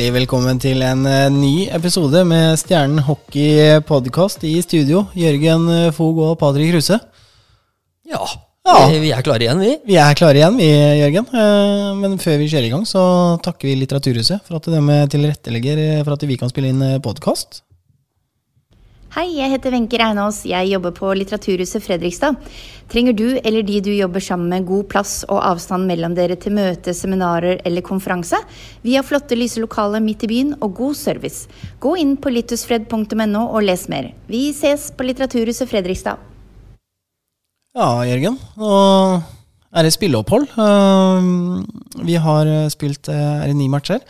Hjertelig velkommen til en eh, ny episode med Stjernen hockey podkast i studio. Jørgen eh, Fog og Patrick Kruse. Ja, Ja. Vi, er klare igjen, vi. Vi er klare igjen, vi, Jørgen. Eh, Men før vi kjører i gang, så takker vi Litteraturhuset for at de tilrettelegger for at vi kan spille inn podkast. Hei, jeg heter Wenche Reinås. Jeg jobber på Litteraturhuset Fredrikstad. Trenger du eller de du jobber sammen med god plass og avstand mellom dere til møte, seminarer eller konferanse? Vi har flotte lyse lokaler midt i byen og god service. Gå inn på littusfred.no og les mer. Vi ses på Litteraturhuset Fredrikstad. Ja, Jørgen. Nå er det spilleopphold. Eh, Vi har spilt eh, er det ni matcher.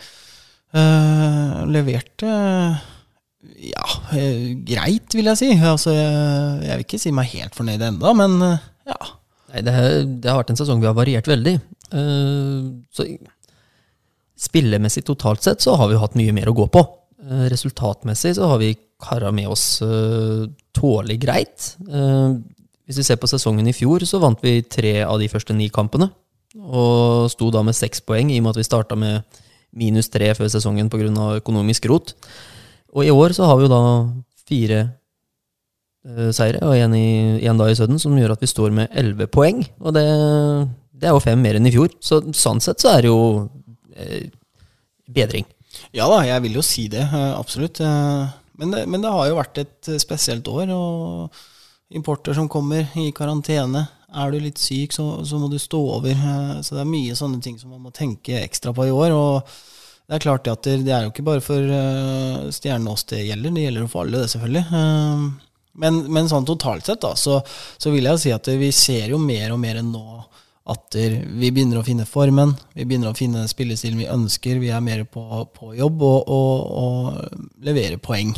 Eh, Levert eh, ja, eh, greit, vil jeg si. Altså, jeg, vil ikke si meg helt fornøyd ennå, men eh, ja. Nei, det, det har vært en sesong vi har variert veldig. Uh, så spillemessig totalt sett så har vi hatt mye mer å gå på. Uh, resultatmessig så har vi kara med oss uh, tålelig greit. Hvis vi ser på sesongen i fjor, så vant vi tre av de første ni kampene. Og sto da med seks poeng, i og med at vi starta med minus tre før sesongen pga. økonomisk rot. Og i år så har vi jo da fire uh, seire og én dag i Sudden, som gjør at vi står med elleve poeng. Og det, det er jo fem mer enn i fjor. Så sånn sett så er det jo uh, bedring. Ja da, jeg vil jo si det. eh, Absolutt. Men det, men det har jo vært et spesielt år, og importer som kommer i karantene. Er du litt syk, så, så må du stå over. Så det er mye sånne ting som man må tenke ekstra på i år. Og det er klart at det, er jo ikke bare for stjernene oss det gjelder, det gjelder jo for alle, det selvfølgelig. Eh, Men, men sånn totalt sett, da, så, så vil jeg si at vi ser jo mer og mer enn nå at vi begynner å finne formen, vi begynner å finne spillestilen vi ønsker, vi er mer på, på jobb og, og, og leverer poeng.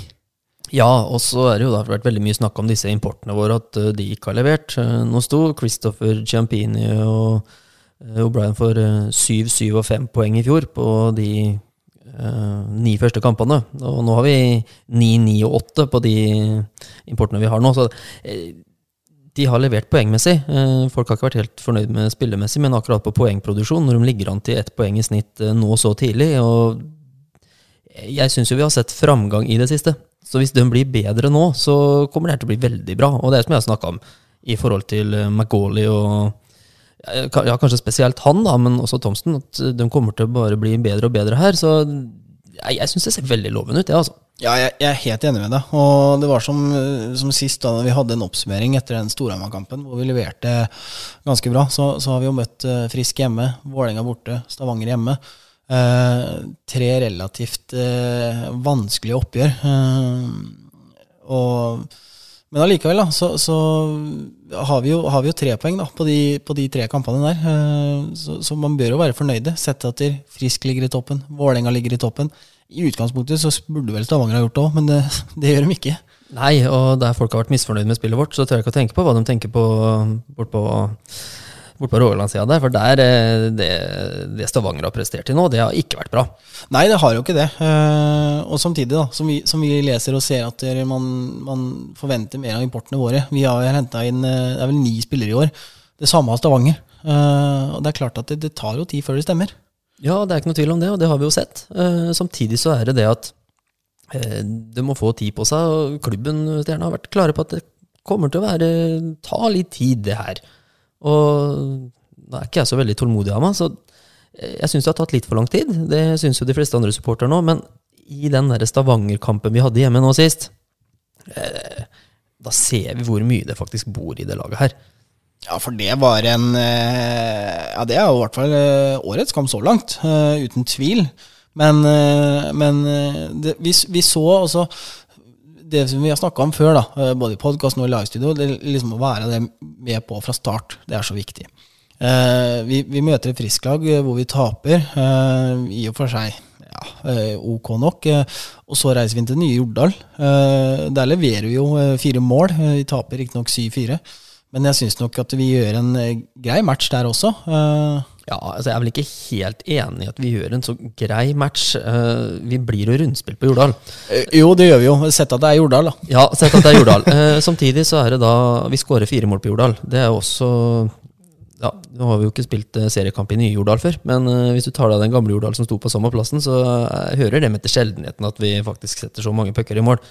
Ja, og så er det jo da vært veldig mye snakk om disse importene våre, at eh, de ikke har levert. Eh, Nå sto Christopher Ciampini og eh, O'Brien for eh, syv, syv og 5 poeng i fjor på de uh, ni første kampene. Og nå har vi ni, ni og 8 på de importene vi har nå. Så eh, de har levert poengmessig. Eh, Folk har ikke vært helt fornøyd med spillemessig, men akkurat på poengproduksjon, når de ligger an til ett poeng i snitt eh, nå så tidlig og Jeg syns jo vi har sett framgang i det siste. Så hvis den blir bedre nå, så kommer det her til å bli veldig bra. Og det er som jeg har snakka om i forhold til eh, McGauley og ja, kanskje spesielt han, da, men også Thomsen, at de kommer til å bare bli bedre og bedre her. Så jeg, jeg syns det ser veldig lovende ut, det, altså. Ja, jeg, jeg er helt enig med deg. Og det var som, som sist, da vi hadde en oppsummering etter den Storhamar-kampen, hvor vi leverte ganske bra. Så, så har vi jo møtt eh, Frisk hjemme, Vålerenga borte, Stavanger hjemme. Eh, tre relativt eh, vanskelige oppgjør. Eh, og, men allikevel, da, så, så har, vi jo, har vi jo tre poeng da, på, de, på de tre kampene der. Eh, så, så man bør jo være fornøyde. Sett at Frisk ligger i toppen, Vålerenga ligger i toppen. I utgangspunktet så burde vel Stavanger ha gjort det òg, men det, det gjør de ikke. Nei, og der folk har vært misfornøyd med spillet vårt, så tør jeg ikke å tenke på hva de tenker på bort på, bort på Rogalandssida der. For der, eh, det, det Stavanger har prestert til nå, det har ikke vært bra. Nei, det har jo ikke det. Eh, og samtidig, da, som vi, som vi leser og ser at man, man forventer mer av importene våre. Vi har henta inn eh, det er vel ni spillere i år. Det samme har Stavanger. Og det er klart at det, det tar jo tid før det stemmer. Ja, det er ikke noe tvil om det, og det har vi jo sett. Samtidig så er det det at det må få tid på seg, og klubben Stjerna har vært klare på at det kommer til å være ta litt tid, det her. Og da er ikke jeg så veldig tålmodig av meg, så jeg syns det har tatt litt for lang tid. Det syns jo de fleste andre supportere nå, men i den Stavanger-kampen vi hadde hjemme nå sist, eh, da ser vi hvor mye det faktisk bor i det laget her. Ja, for det var en eh, Ja, det er jo i hvert fall eh, årets kamp så langt, uten tvil. Men, men det, vi, vi så også det som vi har snakka om før, da, eh, både i podkasten og i livestudio, det liksom å være det med på fra start. Det er så viktig. Eh, vi, vi møter et frisklag lag hvor vi taper, eh, i og for seg ja, eh, ok nok. eh, og så reiser vi inn til nye Jordal. Eh, der leverer vi jo eh, fire mål. Eh, vi taper riktignok 7-4. Men jeg syns nok at vi gjør en eh, grei match der også. Eh, Ja, altså Jeg er vel ikke helt enig i at vi gjør en så grei match. Uh, vi blir jo rundspilt på Jordal. eh, jo, det gjør vi jo. Sett at det er Jordal, da. Ja, sett at det er Jordal. uh, samtidig så er det da Vi skårer fire mål på Jordal. Det er jo også ja, Nå har vi jo ikke spilt seriekamp i nye Jordal før, men hvis du tar deg den gamle Jordal som sto på samme plassen, så hører det med til sjeldenheten at vi faktisk setter så mange pucker i mål.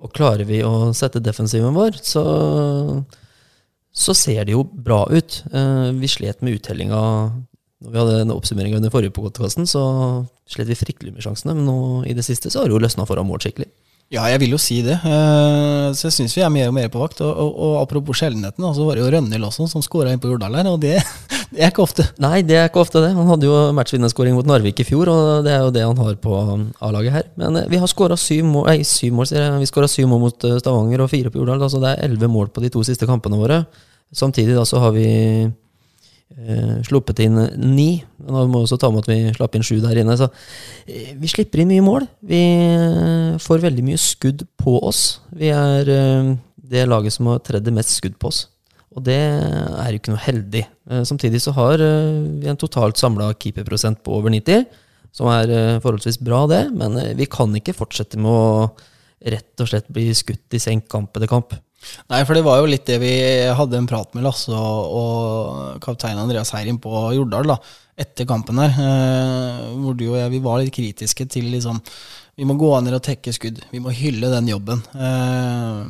Og klarer vi å sette defensiven vår, så, så ser det jo bra ut. Vi slet med uttellinga når vi hadde en oppsummering den forrige podkasten, så slet vi fryktelig med sjansene, men nå i det siste så har det jo løsna foran mål skikkelig. Ja, jeg vil jo si det. Eh, Så jeg syns vi er mer og mer på vakt. Og, og, og apropos sjeldenheten, så var det jo Rønhild også som skåra inn på Jordal her, og det, det er ikke ofte. Nei, det er ikke ofte det. Han hadde jo matchvinnerskåring mot Narvik i fjor, og det er jo det han har på um, A-laget her. Men eh, vi har skåra syv mål, nei, syv mål, sier jeg. Vi skåra syv mål mot eh, Stavanger og fire på Jordal. Altså det er elleve mål på de to siste kampene våre. Samtidig da så har vi eh, sluppet inn ni. Men da må vi også ta med at vi slapp inn sju der inne. Så uh, vi slipper inn mye mål. Vi uh, får veldig mye skudd på oss. Vi er det laget som har tredje mest skudd på oss. Og det er jo ikke noe heldig. Samtidig så har vi en totalt samla keeperprosent på over 90, som er forholdsvis bra, det. Men vi kan ikke fortsette med å rett og slett bli skutt i senk kamp etter kamp. Nei, for det var jo litt det vi hadde en prat med Lasse og, og kaptein Andreas Heirin på Jordal da, etter kampen her. Eh, hvor du og jeg vi var litt kritiske til liksom Vi må gå ned og tekke skudd. Vi må hylle den jobben. Eh,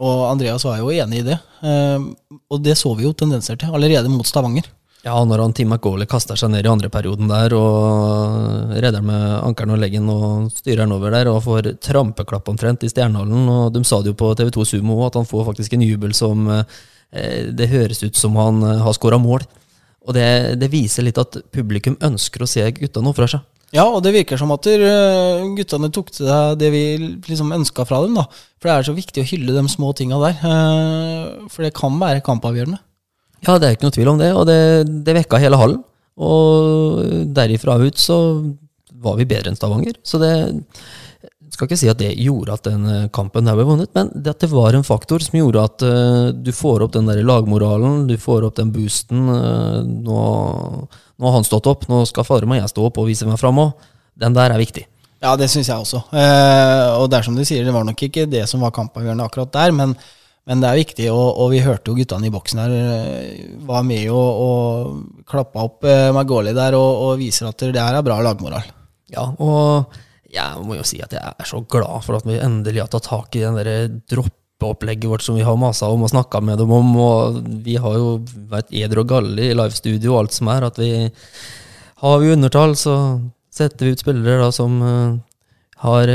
og Andreas var jo enig i det. Eh, og det så vi jo tendenser til allerede mot Stavanger. Ja, når han Tim McGauley kaster seg ned i andre perioden der, og redder med ankelen og leggen og styrer han over der, og får trampeklapp omtrent i Stjernehallen. Og de sa det jo på TV2 Sumo at han får faktisk en jubel som eh, Det høres ut som han eh, har skåra mål. Og det, det viser litt at publikum ønsker å se gutta nå fra seg. Ja, og det virker som at eh, guttene tok til seg det vi liksom ønska fra dem. da. For det er så viktig å hylle de små tinga der. eh, For det kan være kampavgjørende. Ja, det er ikke noe tvil om det, og det, det vekka hele hallen. Og derifra ut så var vi bedre enn Stavanger. Så det skal ikke si at det gjorde at den eh, kampen der ble vunnet, men det at det var en faktor som gjorde at uh, du får opp den der lagmoralen, du får opp den boosten. Uh, nå, nå har han stått opp, nå skal fader meg jeg stå opp og vise meg fram òg. Den der er viktig. Ja, det syns jeg også. Uh, og det er som du sier, det var nok ikke det som var kampavgjørende akkurat der, men, men det er viktig, og, og vi hørte jo guttene i boksen her eh, var med og, og klappa opp eh, Magoli der og, og viser at det her er bra lagmoral. Ja, og jeg må jo si at jeg er så glad for at vi endelig har tatt tak i den der droppeopplegget vårt som vi har masa om og snakka med dem om, og vi har jo vært eder og galle i livestudio og alt som er, at vi har vi undertall, så setter vi ut spillere da som eh, har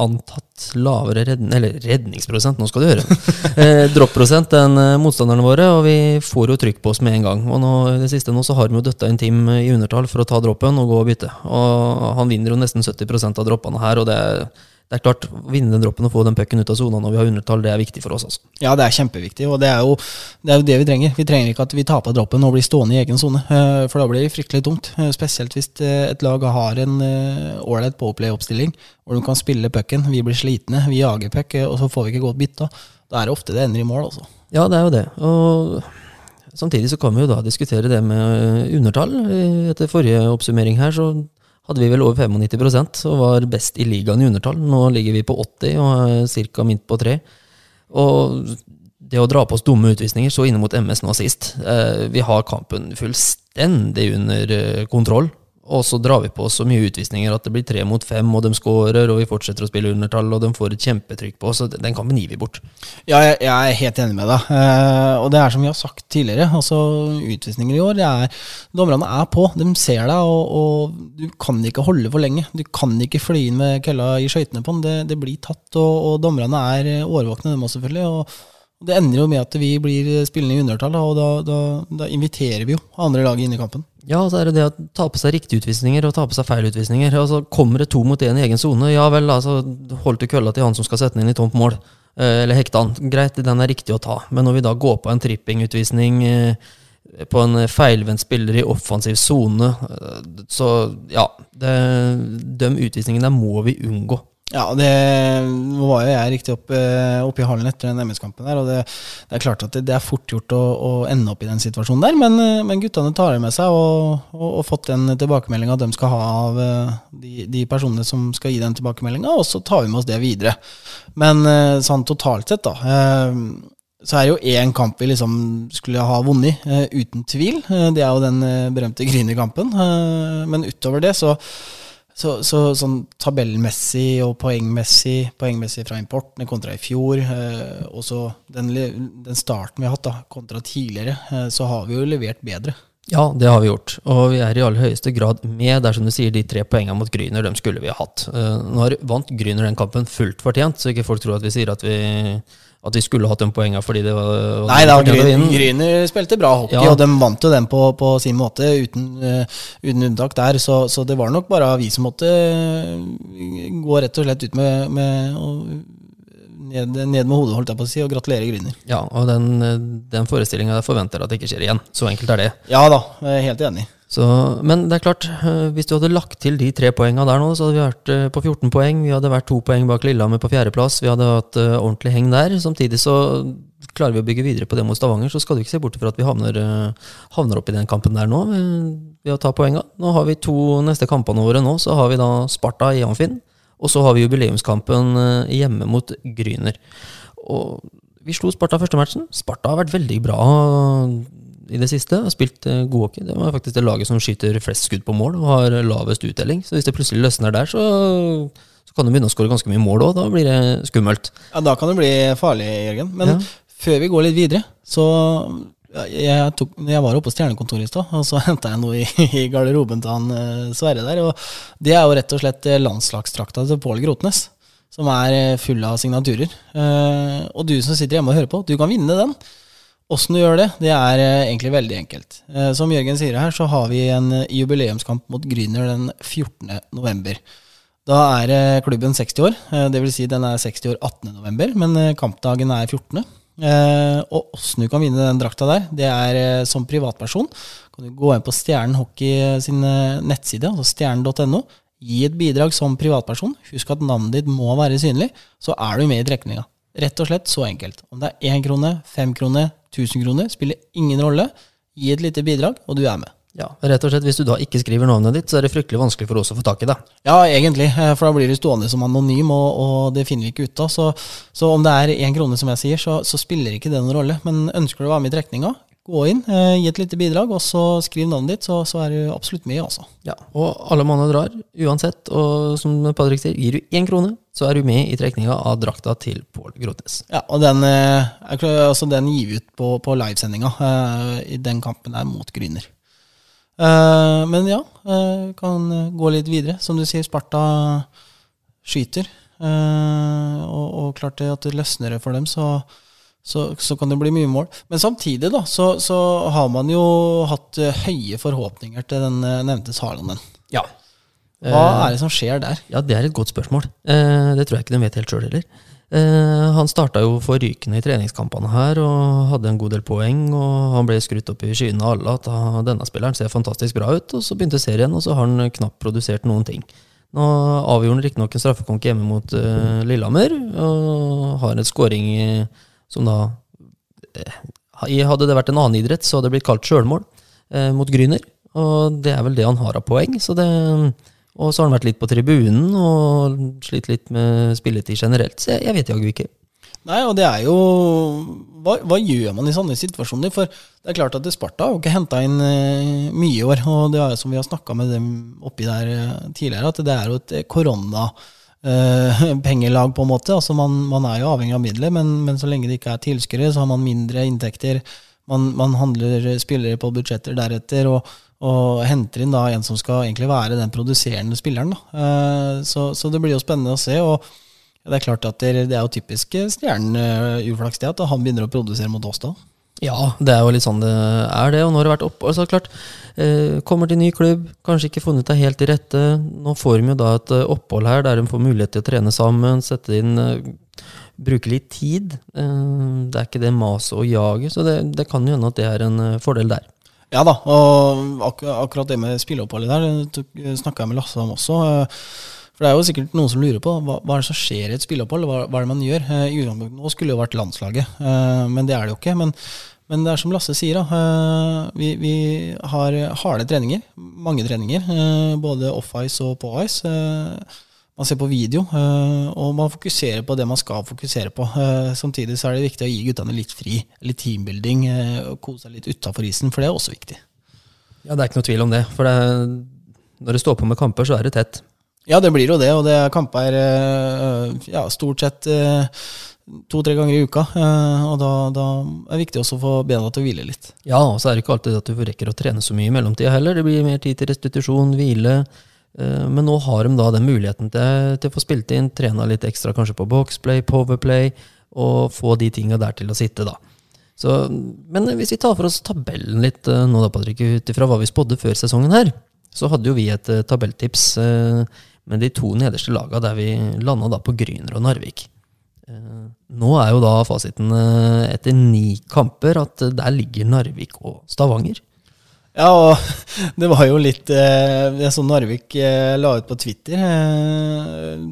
antatt lavere redning, eller redningsprosent, nå skal du høre, eh, dropprosent enn eh, motstanderne våre, og vi får jo trykk på oss med en gang. Og nå, det siste nå så har de jo døtta en team i undertall for å ta droppen og gå og bytte. Og han vinner jo nesten 70% av droppene her, og det, det er klart, å vinne den droppen og få den pucken ut av sona når vi har undertall, det er viktig for oss. altså. Ja, det er kjempeviktig, og det er, jo, det er jo det vi trenger. Vi trenger ikke at vi taper droppen og blir stående i egen sone, eh, for da blir det fryktelig tungt. eh, Spesielt hvis eh, et lag har en ålreit powerplay-oppstilling hvor de kan spille pucken. Vi blir slitne, vi jager puck, og så får vi ikke godt bytta. Da er det ofte det ender i mål, altså. Ja, det er jo det. Og samtidig så kan vi jo da diskutere det med undertall. Etter forrige oppsummering her så hadde vi vel over 95% og var best i ligaen i undertall. Nå ligger vi på 80 og er ca. midt på tre. Og det å dra på oss dumme utvisninger, så inne mot MS nå sist eh, Vi har kampen fullstendig under eh, kontroll. Og så drar vi på så mye utvisninger at det blir tre mot fem, og de skårer, og vi fortsetter å spille undertall, og de får et kjempetrykk på oss. Så den kampen gir vi bort. Ja, jeg, jeg er helt enig med deg. Eh, og det er som vi har sagt tidligere, altså utvisninger i år det er, Dommerne er på, de ser deg, og, og du kan ikke holde for lenge. Du kan ikke fly inn med kølla i skøytene på den. Det, det blir tatt, og, og dommerne er årvåkne, dem også, selvfølgelig. og det ender jo med at vi blir spillende i undertall, og da, da, da inviterer vi jo andre lag inn i kampen. Ja, så er det det å ta på seg riktige utvisninger og ta på seg feil utvisninger. Altså, kommer det to mot én i egen sone, ja vel, altså, holdt du kølla til han som skal sette den inn i tomt mål. Eh, eller hekta han. Greit, den er riktig å ta. Men når vi da går på en trippingutvisning eh, på en feilvendt spiller i offensiv sone, eh, så ja det, De utvisningene må vi unngå. Ja, det nå var jo jeg riktig opp, eh, oppe i hallen etter den MS-kampen der, og det, det er klart at det, det er fort gjort å, å, ende opp i den situasjonen der, men, eh, men guttene tar det med seg og, og, og fått den tilbakemeldinga de skal ha av eh, de, de personene som skal gi den tilbakemeldinga, og så tar vi med oss det videre. Men sånn totalt sett, da, så er det jo én kamp vi liksom skulle ha vunnet, uten tvil. Det er jo den berømte Grini-kampen. men utover det, så, så, så, sånn tabellmessig og poengmessig, poengmessig fra importene kontra i fjor, og så den, den, starten vi har hatt da, kontra tidligere, så har vi jo levert bedre. Ja, det har vi gjort. Og vi er i aller høyeste grad med der som du sier, de tre poengene mot Gryner. Dem skulle vi ha hatt. Nå har vant Gryner den kampen fullt fortjent, så ikke folk tror at vi sier at vi at vi skulle hatt de poengene fordi det var, var Nei da, Gryner spilte bra hockey, ja. og de vant jo den på, på sin måte, uten, uh, uten unntak der. Så, så, det var nok bare vi som måtte uh, gå rett og slett ut med, med ned, ned, med hodet, holdt jeg på å si, og gratulere Gryner. Ja, og den, den forestillinga forventer at det ikke skjer igjen. Så enkelt er det. Ja da, jeg er helt enig. Så, men det er klart, eh, hvis du hadde lagt til de tre poengene der nå, så hadde vi vært eh, på 14 poeng. Vi hadde vært to poeng bak Lillehammer på fjerdeplass. Vi hadde hatt uh, ordentlig heng der. Samtidig så klarer vi å bygge videre på det mot Stavanger, så skal du ikke se bort fra at vi havner, havner opp i den kampen der nå ved å ta poenga. Nå har vi to neste kampene våre nå. Så har vi da Sparta i Amfinn, og så har vi jubileumskampen hjemme mot Gryner. Og vi slo Sparta første matchen. Sparta har vært veldig bra i det siste. Har spilt uh, god hockey. Det var faktisk det laget som skyter flest skudd på mål og har lavest uttelling. Så hvis det plutselig løsner der, så, så kan du begynne å skåre ganske mye mål òg. Da blir det skummelt. Ja, da kan det bli farlig, Jørgen. Men ja. før vi går litt videre, så jeg, tok, jeg var oppe på Stjernekontoret i stad, og så henta jeg noe i, i garderoben til han uh, Sverre der. Og det er jo rett og slett eh, landslagstrakta til Pål Grotnes, som er full av signaturer. Uh, og du som sitter hjemme og hører på, du kan vinne den. Åssen du gjør det, det er eh, egentlig veldig enkelt. Eh, som Jørgen sier her, så har vi en eh, jubileumskamp mot Gryner den 14. november. Da er klubben 60 år, vil Si den er 60 år 18. november, men kampdagen er 14. Og åssen du kan vinne den drakta der, det er som privatperson. Kan du gå inn på Stjernen Hockey sin nettside, altså stjernen.no. Gi et bidrag som privatperson. Husk at navnet ditt må være synlig, så er du med i trekninga. Rett og slett så enkelt. Om det er én krone, fem kroner, 1000 kroner, spiller ingen rolle. Gi et lite bidrag, og du er med. Ja, rett og slett Hvis du da ikke skriver navnet ditt, så er det fryktelig vanskelig for oss å få tak i det. Ja, egentlig, eh, for da blir du stående som anonym, og, og det finner vi ikke ut av. Så, så om det er én krone, som jeg sier, så, så, spiller ikke det noen rolle. Men ønsker du å være med i trekninga, gå inn, eh, gi et lite bidrag, og så skriv navnet ditt, så, så er du absolutt med. altså. Ja, Og alle mann drar, uansett. Og som Patrick sier, gir du én krone, så er du med i trekninga av drakta til Pål Grotnes. Ja, og den, eh, altså den gir vi ut på, på livesendinga uh, i den kampen der mot Gryner. Uh, men ja, uh, kan gå litt videre. Som du sier, Sparta skyter. Eh, og, og klart det at det løsner for dem, så så, så, kan det bli mye mål. Men samtidig da, så, så har man jo hatt høye forhåpninger til den nevnte Sarlanden. Ja. Hva uh, er det som skjer der? Ja, Det er et godt spørsmål. det tror jeg ikke de vet helt sjøl heller. han starta jo for rykende i treningskampene her og hadde en god del poeng. og Han ble skrutt opp i skyene av alle at denne spilleren ser fantastisk bra ut. og Så begynte serien, og så har han knapt produsert noen ting. Nå avgjorde han riktignok en straffekonk hjemme mot Lillehammer og har en skåring som da eh, Hadde det vært en annen idrett, så hadde det blitt kalt sjølmål eh, mot Gryner. Og det er vel det han har av poeng. Så det, og så har han vært litt på tribunen og slitt litt med spilletid generelt. Så jeg, jeg vet jaggu ikke. Nei, og det er jo hva, hva, gjør man i sånne situasjoner? For det er klart at Sparta har ikke henta inn uh, mye i år. Og det er som vi har snakka med dem oppi der uh, tidligere, at det er jo et korona Uh, pengelag, på en måte. Altså man, man, er jo avhengig av midler, men, men, så lenge det ikke er tilskuere, så har man mindre inntekter. Man, man handler spillere på budsjetter deretter, og, og, henter inn da en som skal egentlig være den produserende spilleren. Da. så, så, det blir jo spennende å se. og det er klart at det, er jo typisk Stjernen uh, uflaks det at han begynner å produsere mot oss da. Ja, det er jo litt sånn det er, det. Og nå har det vært opp Altså, klart, eh, kommer til ny klubb, kanskje ikke funnet deg helt til rette. Nå får de jo da et eh, opphold her der de får mulighet til å trene sammen, sette inn eh, Bruke litt tid. Eh, det er ikke det maset og jaget, så det, det kan jo hende at det er en eh, fordel der. Ja da, og ak akkurat det med spilleoppholdet der snakka jeg med Lasse om også. For det er jo sikkert noen som lurer på hva, hva er det som skjer i et spilleopphold. Hva, hva er det man gjør? I utgangspunktet nå skulle det jo vært landslaget, men det er det jo ikke. Men men det er som Lasse sier, da. Eh, vi, vi har harde treninger. Mange treninger. Eh, både off-ice og på-ice. Man ser på video, eh, og man fokuserer på det man skal fokusere på. Eh, samtidig så er det viktig å gi guttene litt fri, litt teambuilding, eh, og kose seg litt utafor isen, for det er også viktig. Ja, Det er ikke noe tvil om det. For det, når det står på med kamper, så er det tett. Ja, det blir jo det, og det er kamper ja, stort sett to-tre ganger i uka. Og da, da, er det viktig også å få bena til å hvile litt. Ja, og så er det ikke alltid at du rekker å trene så mye i mellomtida heller. Det blir mer tid til restitusjon, hvile. Eh, men nå har de da den muligheten til, til å få spilt inn, trena litt ekstra kanskje på boxplay, powerplay, og få de tinga der til å sitte, da. Så, men hvis vi tar for oss tabellen litt eh, nå, da, Patrick, ut ifra hva vi spådde før sesongen her, så hadde jo vi et uh, tabelltips med de to nederste laga der vi landa da på Gryner og Narvik. Nå er jo da fasiten etter ni kamper at der ligger Narvik og Stavanger. Ja, og det var jo litt Det Jeg så Narvik eh, la ut på Twitter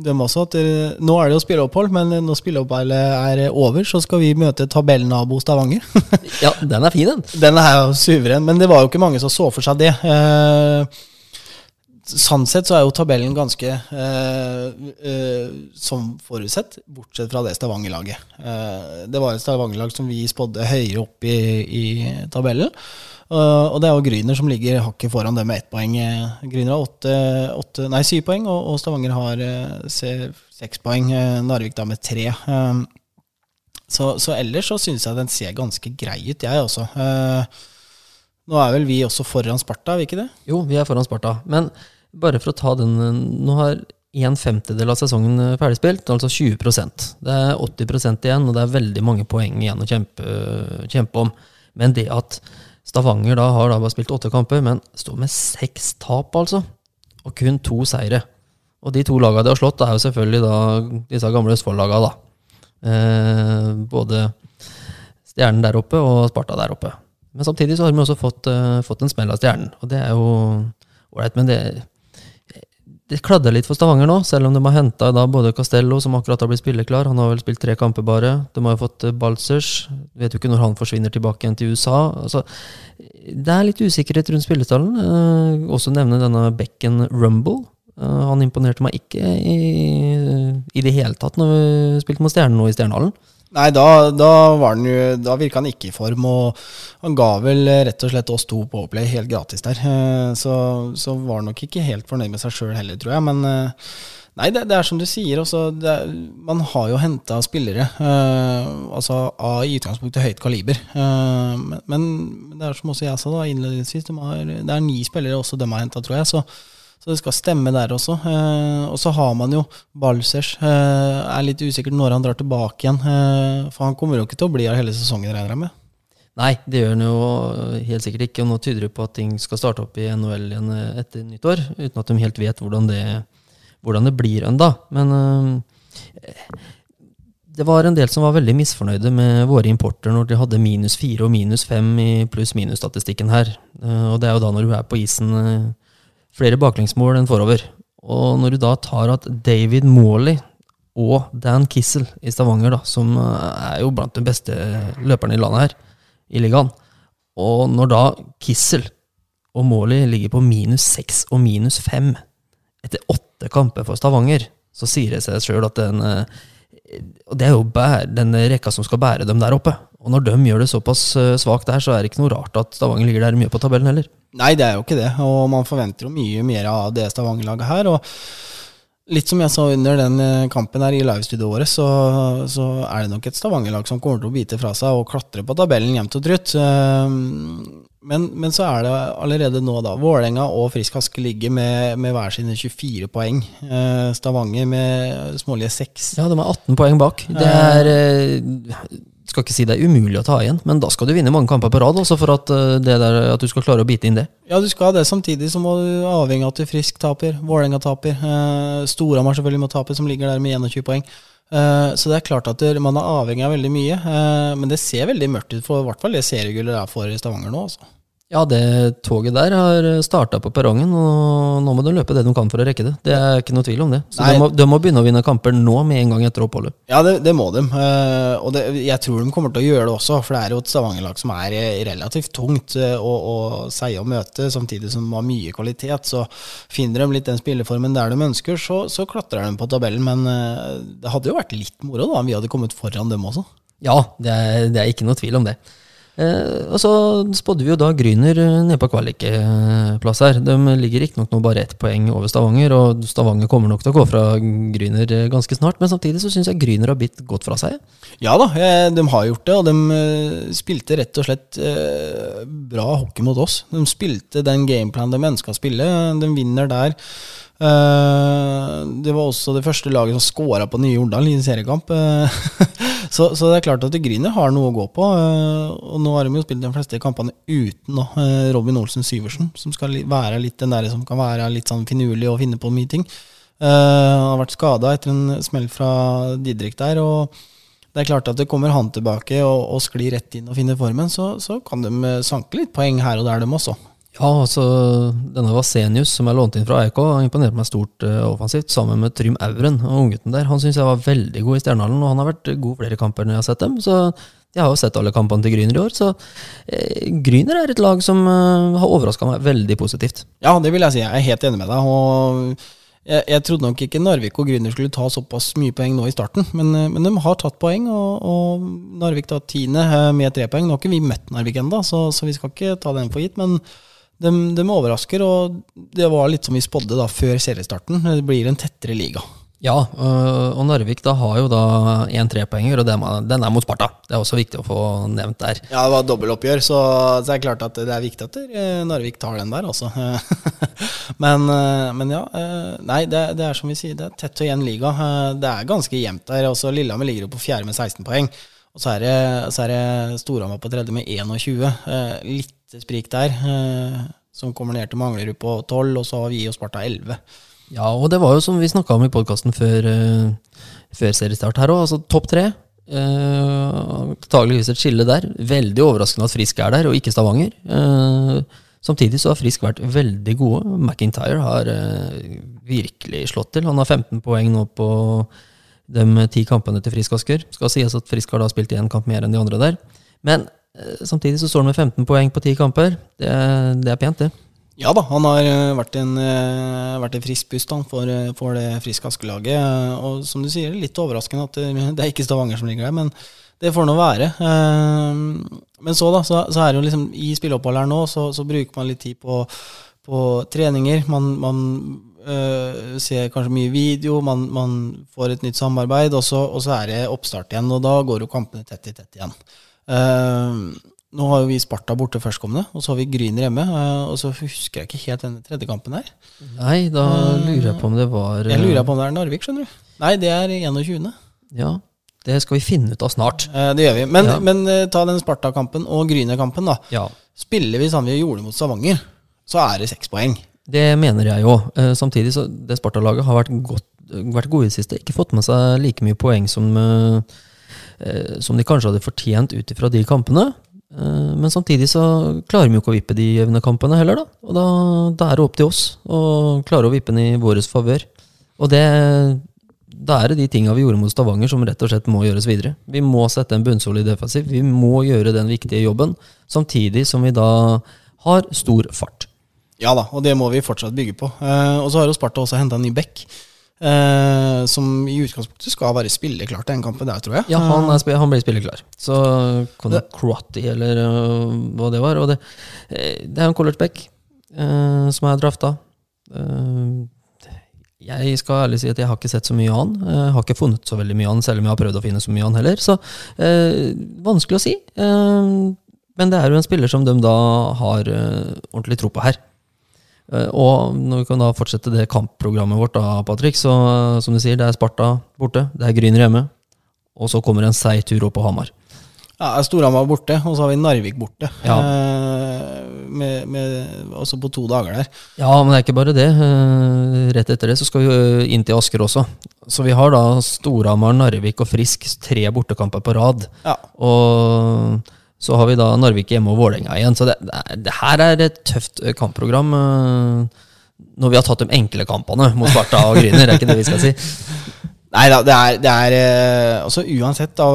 de også at nå er det jo spilleopphold, men når spilleoppholdet er over, så skal vi møte tabellnabo Stavanger. ja, den er fin, den. Den er jo suveren, men det var jo ikke mange som så for seg det. Sånn sett så er jo tabellen ganske eh, eh, som forutsett, bortsett fra det Stavanger-laget. Eh, det var et Stavanger-lag som vi spådde høyere opp i, i tabellen. Og det er jo Gryner som ligger hakket foran det med ett poeng. Gryner har åtte, åtte, nei, syv poeng, og, Stavanger har seks poeng. Narvik da med tre. Så, så, ellers så syns jeg den ser ganske grei ut, jeg også. Nå er vel vi også foran Sparta, er vi ikke det? Jo, vi er foran Sparta. Men bare for å ta den Nå har en femtedel av sesongen eh, ferdigspilt, altså 20% Det er 80% igjen, og det er veldig mange poeng igjen å kjempe, kjempe om. Men det at Stavanger da har da bare spilt åtte kamper, men står med seks tap, altså, og kun to seire. Og de to lagene de har slått, er jo selvfølgelig da disse gamle Østfold-lagene, da. Eh, både Stjernen der oppe og Sparta der oppe. Men samtidig så har vi også fått, uh, fått en smell av Stjernen, og det er jo ålreit. Men det, det kladder litt for Stavanger nå, selv om de har henta både Castello, som akkurat har blitt spilleklar. Han har vel spilt tre kamper bare. De har jo fått Balzers. Balsers. Vet jo ikke når han forsvinner tilbake igjen til USA. Altså, det er litt usikkerhet rundt spillestallen. Eh, også nevne denne Becken Rumble. Eh, han imponerte meg ikke i, i, det hele tatt når vi spilte mot Stjernen nå i Stjernehallen. Nei, da, da, var den jo, da virka han ikke i form, og han ga vel rett og slett oss to på Play helt gratis der. Eh, så, så var han nok ikke helt fornøyd med seg sjøl heller, tror jeg. Men eh, nei, det, det er som du sier. Også, er, man har jo henta spillere uh, altså av i utgangspunktet høyt kaliber. Uh, men, men, det er som også jeg sa da innledningsvis, det er ni spillere også de har henta, tror jeg. så så det skal stemme der også. Eh, og så har man jo Balsers. Eh, er litt usikkert når han drar tilbake igjen. Eh, for han kommer jo ikke til å bli her hele sesongen, regner jeg med. Nei, det gjør han jo helt sikkert ikke. Og nå tyder det på at ting skal starte opp i NHL igjen etter nyttår. Uten at de helt vet hvordan det, hvordan det blir ennå. Men øh, det var en del som var veldig misfornøyde med våre importer når de hadde minus fire og minus fem i pluss-minus-statistikken her. Og det er jo da når du er på isen flere baklengsmål enn forover. Og når du da tar at David Morley og Dan Kissel i Stavanger, da, som eh, er jo blant de beste løperne i landet her, i ligaen Og når da Kissel og Morley ligger på minus seks og minus fem etter åtte kamper for Stavanger, så sier det seg sjøl at den eh, Og det er jo den rekka som skal bære dem der oppe. Og når de gjør det såpass eh, svakt der, så er det ikke noe rart at Stavanger ligger der mye på tabellen heller. Nei, det er jo ikke det, og man forventer jo mye mer av det Stavanger-laget her. og Litt som jeg sa under den eh, kampen her i livestudioet vårt, så, så, er det nok et Stavanger-lag som kommer til å bite fra seg og klatre på tabellen jevnt og trutt. Eh, men, men, så er det allerede nå, da. Vålerenga og Frisk Aske ligger med, med hver sine 24 poeng. Stavanger med smålige 6. Ja, de er 18 poeng bak. Det er skal ikke si det er umulig å ta igjen, men da skal du vinne mange kamper på rad også for at, uh, der, at du skal klare å bite inn det. Ja, du skal det. Samtidig så må du avhenge av at du frisk taper. Vålerenga taper. Eh, Storhamar selvfølgelig må tape, som ligger der med 21 poeng. Eh, så det er klart at man er avhengig av veldig mye. Eh, men det ser veldig mørkt ut for i hvert fall det seriegullet er for Stavanger nå. Altså. Ja, det toget der har starta på perrongen, og nå må de løpe det de kan for å rekke det. Det er ikke noe tvil om det. Så de må, de må begynne å vinne kamper nå med en gang etter oppholdet. Ja, det, det må de. Eh, og det, jeg tror de kommer til å gjøre det også, for det er jo et Stavanger-lag som er eh, relativt tungt å, å og å møte, samtidig som de har mye kvalitet. Så finner de litt den spilleformen der de ønsker, så, så klatrer de på tabellen. Men eh, det hadde jo vært litt moro da, om vi hadde kommet foran dem også. Ja, det er, det er ikke noe tvil om det. Eh, og så spådde vi jo da Gryner eh, nede på kvalikplass her. De ligger riktignok nå bare ett poeng over Stavanger, og Stavanger kommer nok til å gå fra Gryner eh, ganske snart. Men samtidig så syns jeg Gryner har bitt godt fra seg. Ja da, de har gjort det, og de spilte rett og slett bra hockey mot oss. De spilte den gameplanen de ønska å spille. De vinner der. Eh, Det var også det første laget som skåra på nye Jordal i en seriekamp. Eh, Så, så det er klart at Grüner har noe å gå på. eh, Og nå har de jo spilt de fleste kampene uten Robin Olsen Syversen, som skal være litt den der som kan være litt sånn finurlig og finne på mye ting. Han har vært skada etter en smell fra Didrik der. og det er klart at det kommer han tilbake og, og sklir rett inn og finner formen, så, så kan de sanke litt poeng her og der, dem også. Ja, altså denne Vasenius som jeg lånte inn fra EK, han imponerte meg stort uh, offensivt, sammen med Trym Auren og unggutten der. Han syns jeg var veldig god i Stjernehallen, og han har vært god flere kamper når jeg har sett dem. Så jeg har jo sett alle kampene til Gryner i år, så eh, Gryner er et lag som uh, har overraska meg veldig positivt. Ja, det vil jeg si. Jeg er helt enig med deg. og jeg, jeg trodde nok ikke Narvik og Gryner skulle ta såpass mye poeng nå i starten, men, eh, men de har tatt poeng, og, og Narvik tar tiende med tre poeng. Nå har ikke vi møtt Narvik ennå, så, så vi skal ikke ta den for gitt, men de, de overrasker, og det var litt som vi spådde da før seriestarten. Det blir en tettere liga. Ja, øh, og Narvik da har jo da én trepoenger, og den er- mot Sparta. Det er også viktig å få nevnt der. Ja, det var dobbeltoppgjør, så, så det er klart at det er viktig at eh, Narvik tar den der, altså. men, eh, men ja. Nei, det, det er som vi sier, det er tett og jevn liga. Det er ganske jevnt der. Også Lillehammer ligger jo på fjerde med 16 poeng. Og så er det, så er det Storhamar på tredje med 21. Eh, Litt sprik der, eh, som kommer ned til Manglerud på 12, og så har vi og Sparta 11. Ja, og det var jo som vi snakka om i podkasten før, øh, før seriestart her òg, altså topp tre. Uh, et skille der. Veldig overraskende at Frisk er der, og ikke Stavanger. Eh, samtidig så har Frisk vært veldig gode. McIntyre har eh, virkelig slått til. Han har 15 poeng nå på de ti kampene til Frisk Asker. Skal sies at Frisk har da spilt én kamp mer enn de andre der. Men eh, samtidig så står han med 15 poeng på 10 kamper. Det, det er pent, det. Ja da, han har eh, vært en, eh, vært en frisk pust for, eh, for det friske Aske-laget. eh, Og som du sier, litt overraskende at det, er ikke Stavanger som ligger der, men det får nå være. Eh, Men så, da, så, så er det jo liksom i spilleopphold her nå, så, så bruker man litt tid på, på treninger. Man, man eh, ser kanskje mye video, man, man får et nytt samarbeid, og så, og så er det oppstart igjen. Og da går jo kampene tett i tett igjen. Eh, nå har jo vi Sparta borte førstkommende, og så har vi Gryner hjemme. eh, Og så husker jeg ikke helt denne tredje kampen her. Nei, da lurer jeg på om det var Jeg lurer på om det er Narvik, skjønner du. Nei, det er 21. Ja, det skal vi finne ut av snart. Eh, Det gjør vi. Men, Ja. men eh, ta den Sparta-kampen og Gryner-kampen, da. Ja, Spiller vi sånn vi gjorde mot Stavanger, så er det seks poeng. Det mener jeg jo. Eh, Samtidig så det Sparta-laget har vært, godt, vært gode i det siste. Ikke fått med seg like mye poeng som, eh, eh, som de kanskje hadde fortjent ut ifra de kampene. Eh, Men samtidig så klarer vi jo ikke å vippe de jevne kampene heller, da. Og da, da er det opp til oss å klare å vippe den i vår favør. Og det, da er det de tinga vi gjorde mot Stavanger som rett og slett må gjøres videre. Vi må sette en bunnsolid defensiv. Vi må gjøre den viktige jobben, samtidig som vi da har stor fart. Ja da, og det må vi fortsatt bygge på. Eh, og så har jo Sparta også henta en ny back, eh, som i utgangspunktet skal være spilleklar til den kampen der, tror jeg. Ja, han, er, han blir spilleklar. Så Conor Crotty, eller uh, hva det var. Og det, eh, det er en College Beck eh, som er drafta. Uh, jeg skal ærlig si at jeg har ikke sett så mye av han. Jeg har ikke funnet så veldig mye av han, selv om jeg har prøvd å finne så mye av han heller. Så eh, vanskelig å si. Men det er jo en spiller som de da har ordentlig tro på her. Eh, Og når vi kan da fortsette det kampprogrammet vårt, da, Patrick, så som du sier, det er Sparta borte, det er Gryner hjemme, og så kommer en seig tur opp på Hamar. Ja, Storhamar borte, og så har vi Narvik borte. Ja. Eh, med, med, også på to dager der. Ja, men det er ikke bare det. Eh, Rett etter det så skal vi inn til Asker også. Så vi har da Storhamar, Narvik og Frisk tre bortekamper på rad. Ja. Og Så har vi da Narvik hjemme og Vålerenga igjen. Så det, det, er, her er et tøft kampprogram. Når vi har tatt de enkle kampene mot Sparta og Gryner, er ikke det vi skal si? Nei da, det er, det er altså Uansett, da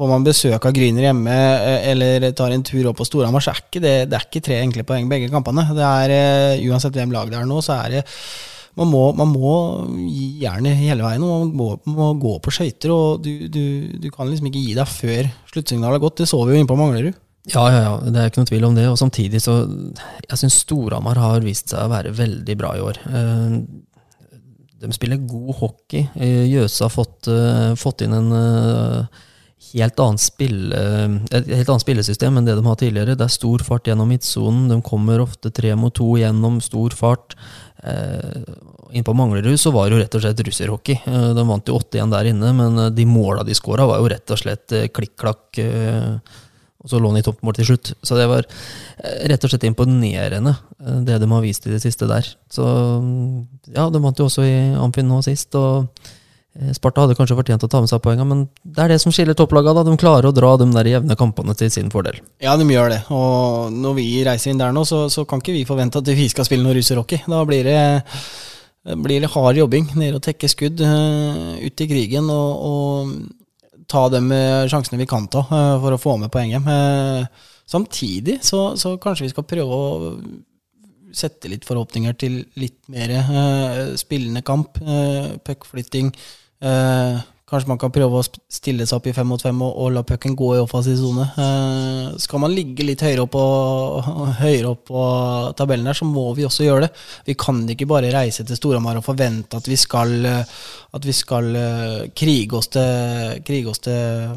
Får man besøk av Gryner hjemme eller tar en tur opp på Storhamar, så er ikke det, det er ikke tre enkle poeng begge kampene. Det er Uansett hvem lag det er nå, så er det man må, man må gi jernet hele veien. og Man må, må gå på skøyter. Og du, du, du, kan liksom ikke gi deg før sluttsignalet er gått. Det så vi jo inne på Manglerud. Ja, ja, ja, det er ikke noe tvil om det. Og samtidig så Jeg syns Storhamar har vist seg å være veldig bra i år. Eh, de spiller god hockey. Eh, Jøse har fått, eh, fått inn en helt annet spill, et helt annet spillesystem enn det de har tidligere. Det er stor fart gjennom midtsonen. De kommer ofte tre mot to gjennom stor fart. Eh, inn på Manglerud så var det jo rett og slett russerhockey. Eh, de vant jo 8-1 der inne, men eh, de måla de skåra, var jo rett og slett klikk-klakk. Og så lå han i toppmål til slutt. Så det var rett og slett imponerende, det de har vist i det siste der. Så ja, de vant jo også i Amfin nå sist. og Sparta hadde kanskje fortjent å ta med seg poengene, men det er det som skiller topplagene. De klarer å dra de der jevne kampene til sin fordel. Ja, de gjør det. Og når vi reiser inn der nå, så, så kan ikke vi forvente at vi skal spille noe russerhockey. Da blir det, blir det hard jobbing Nede og tekke skudd uh, ut i krigen og, og ta de sjansene vi kan ta uh, for å få med poenget. Samtidig så, så, kanskje vi skal prøve å sette litt forhåpninger til litt mer spillende kamp. Puckflytting. Eh, kanskje man kan prøve å stille seg opp i fem mot fem og, og la pucken gå i offensiv sone. Eh, skal man ligge litt høyere opp, og, høyere opp på tabellen her, så må vi også gjøre det. Vi kan ikke bare reise til Storhamar og forvente at vi skal, at vi skal uh, krige oss til, krige oss til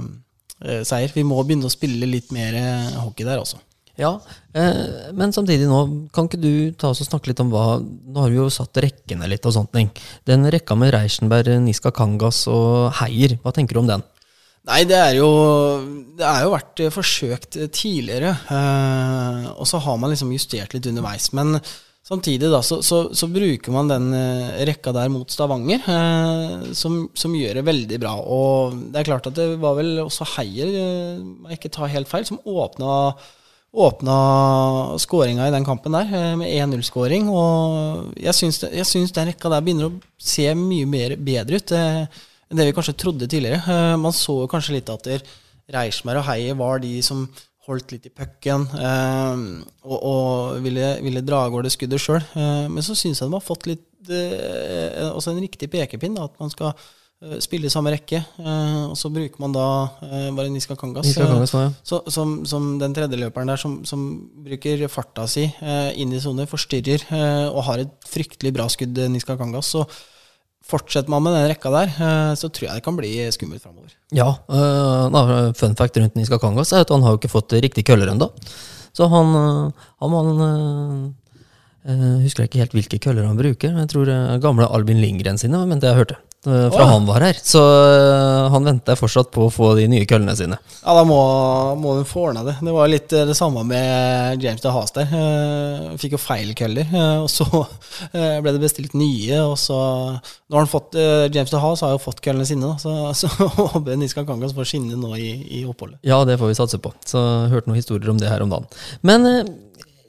uh, seier. Vi må begynne å spille litt mer hockey der også. Ja, eh, men samtidig nå, kan ikke du ta oss og snakke litt om hva Nå har vi jo satt rekkene litt og sånt. Den rekka med Reichenberg, Niska Kangas og Heier, hva tenker du om den? Nei, det er jo Det er jo vært forsøkt tidligere. Eh, og så har man liksom justert litt underveis. Men samtidig da, så, så, så bruker man den eh, rekka der mot Stavanger, eh, som, som, gjør det veldig bra. Og det er klart at det var vel også Heier, om må jeg ikke ta helt feil, som åpna åpna skåringa i den kampen der eh, med 1-0-skåring. Og jeg syns, den rekka der begynner å se mye mer, bedre ut eh, enn det vi kanskje trodde tidligere. Eh, man så kanskje litt at Reismær og Heier var de som holdt litt i pucken og, og, ville, ville dra av gårde skuddet sjøl. men så syns jeg de har fått litt også en riktig pekepinn, at man skal spille i samme rekke. Eh, og så bruker man da eh, bare Niska Kangas, Niska Kangas ja. så, som, som, den tredjeløperen der som, som, bruker farta si inn i sone, forstyrrer og har et fryktelig bra skudd, Niska Kangas. Så fortsetter man med den rekka der, så tror jeg det kan bli skummelt framover. Ja, uh, fun fact rundt Niska Kangas er at han har jo ikke fått riktig køller ennå. Så han, han, han uh, husker jeg ikke helt hvilke køller han bruker. Jeg tror uh, gamle Albin Lindgren sine, men det jeg hørte. Eh, fra oh. han var her. Så uh, han venter fortsatt på å få de nye køllene sine. Ja, da må, må hun få ordna det. Det var litt det samme med James de Haas der. Fikk jo feil køller, og så ble det bestilt nye. Og så Nå har han fått James de Haas har jo fått køllene sine, da, så, så håper Niska Kangas får skinne nå i, i, oppholdet. Ja, det får vi satse på. Så hørte noen historier om det her om dagen. Men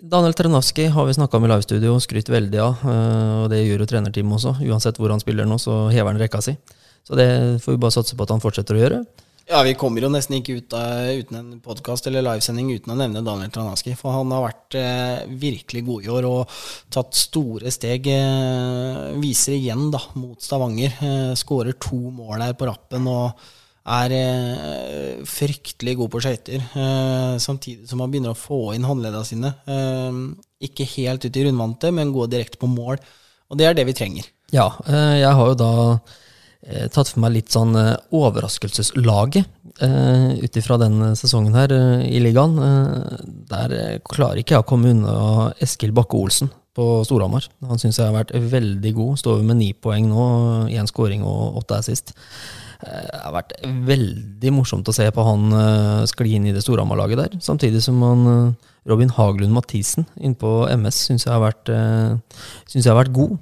Daniel Tranaski har vi snakka med i livestudio, skrytt veldig av. Eh, og det gjør jo trenerteamet også. Uansett hvor han spiller nå, så hever han rekka si. Så det får vi bare satse på at han fortsetter å gjøre. Ja, vi kommer jo nesten ikke ut av, uten en podkast eller livesending uten å nevne Daniel Tranaski. For han har vært eh, virkelig god i år og tatt store steg. Eh, viser igjen da, mot Stavanger. Eh, Skårer to mål her på rappen. og er eh, fryktelig god på skøyter, eh, samtidig som han begynner å få inn håndleddene sine. Eh, ikke helt ut i rundvante, men gå direkte på mål. Og det er det vi trenger. Ja, eh, jeg har jo da eh, tatt for meg litt sånn eh, overraskelseslaget ut ifra den sesongen her i ligaen. der klarer ikke jeg å komme unna Eskil Bakke-Olsen på Storhamar. Han syns jeg har vært veldig god. Står med ni poeng nå, én skåring og åtte assist. Eh, det har vært veldig morsomt å se på han uh, skli inn i det Storhamar-laget der. Samtidig som han, uh, Robin Haglund Mathisen innpå MS syns jeg, synes jeg har vært god.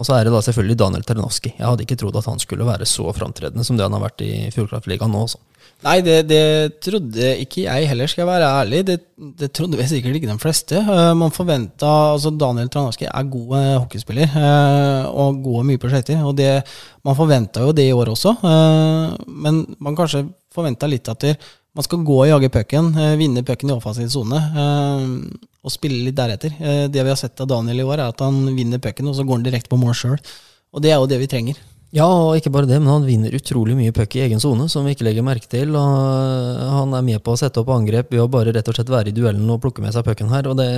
Og så er det da selvfølgelig Daniel Ternoski. Jeg hadde ikke trodd at han skulle være så framtredende som det han har vært i Fjordkraftligaen nå. Også. Nei, det, det, trodde ikke jeg heller, skal jeg være ærlig. Det, det trodde vi sikkert ikke de fleste. Uh, man forventa altså Daniel Tranowski er god uh, hockeyspiller uh, og god mye prosjekter. Og det, man forventa jo det i år også, men man kanskje forventa litt at man skal gå og jage pucken, vinne pucken i offensiv sone og spille litt deretter. det vi har sett av Daniel i år, er at han vinner pucken, og så går han direkte på mål sjøl. Og det er jo det vi trenger. Ja, og ikke bare det, men han vinner utrolig mye puck i egen sone, som vi ikke legger merke til. og Han er med på å sette opp angrep ved å bare rett og slett være i duellen og plukke med seg pucken her. og det,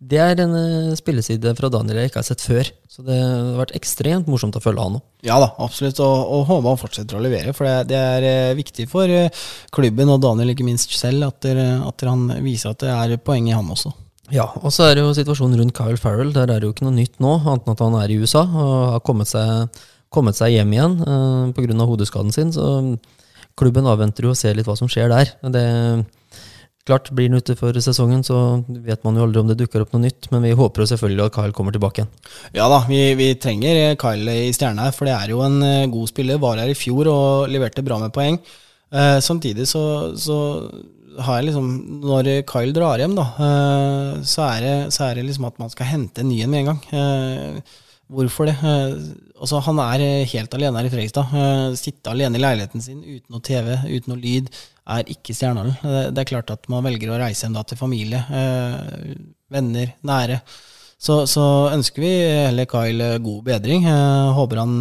det er en eh, spilleside fra Daniel jeg ikke har sett før. Så det har vært ekstremt morsomt å følge han nå. Ja da, absolutt, og, og håper han fortsetter å levere. For det, det, er eh, viktig for eh, klubben og Daniel ikke minst selv at, at han viser at det er poeng i han også. Ja, og så er det jo situasjonen rundt Kyle Farrell. Der er det jo ikke noe nytt nå, annet enn at han er i USA og har kommet seg kommet seg hjem igjen uh, eh, pga. hodeskaden sin. Så klubben avventer jo å se litt hva som skjer der. Det Klart, Blir han ute for sesongen, så vet man jo aldri om det dukker opp noe nytt. Men vi håper jo selvfølgelig at Kyle kommer tilbake igjen. Ja da, vi, vi trenger Kyle i stjerna her, for det er jo en uh, god spiller. Var her i fjor og leverte bra med poeng. Uh, samtidig så, så, har jeg liksom Når Kyle drar hjem, da, uh, så, er det, så, er det, liksom at man skal hente en ny en med en gang. Hvorfor det? Eh, altså, han er eh, helt alene her i Fredrikstad. Eh, sitte alene i leiligheten sin uten noe TV, uten noe lyd, er ikke Stjernhallen. Det er klart at man velger å reise hjem da til familie, venner, nære. Så, så ønsker vi heller Kyle god bedring. Håper han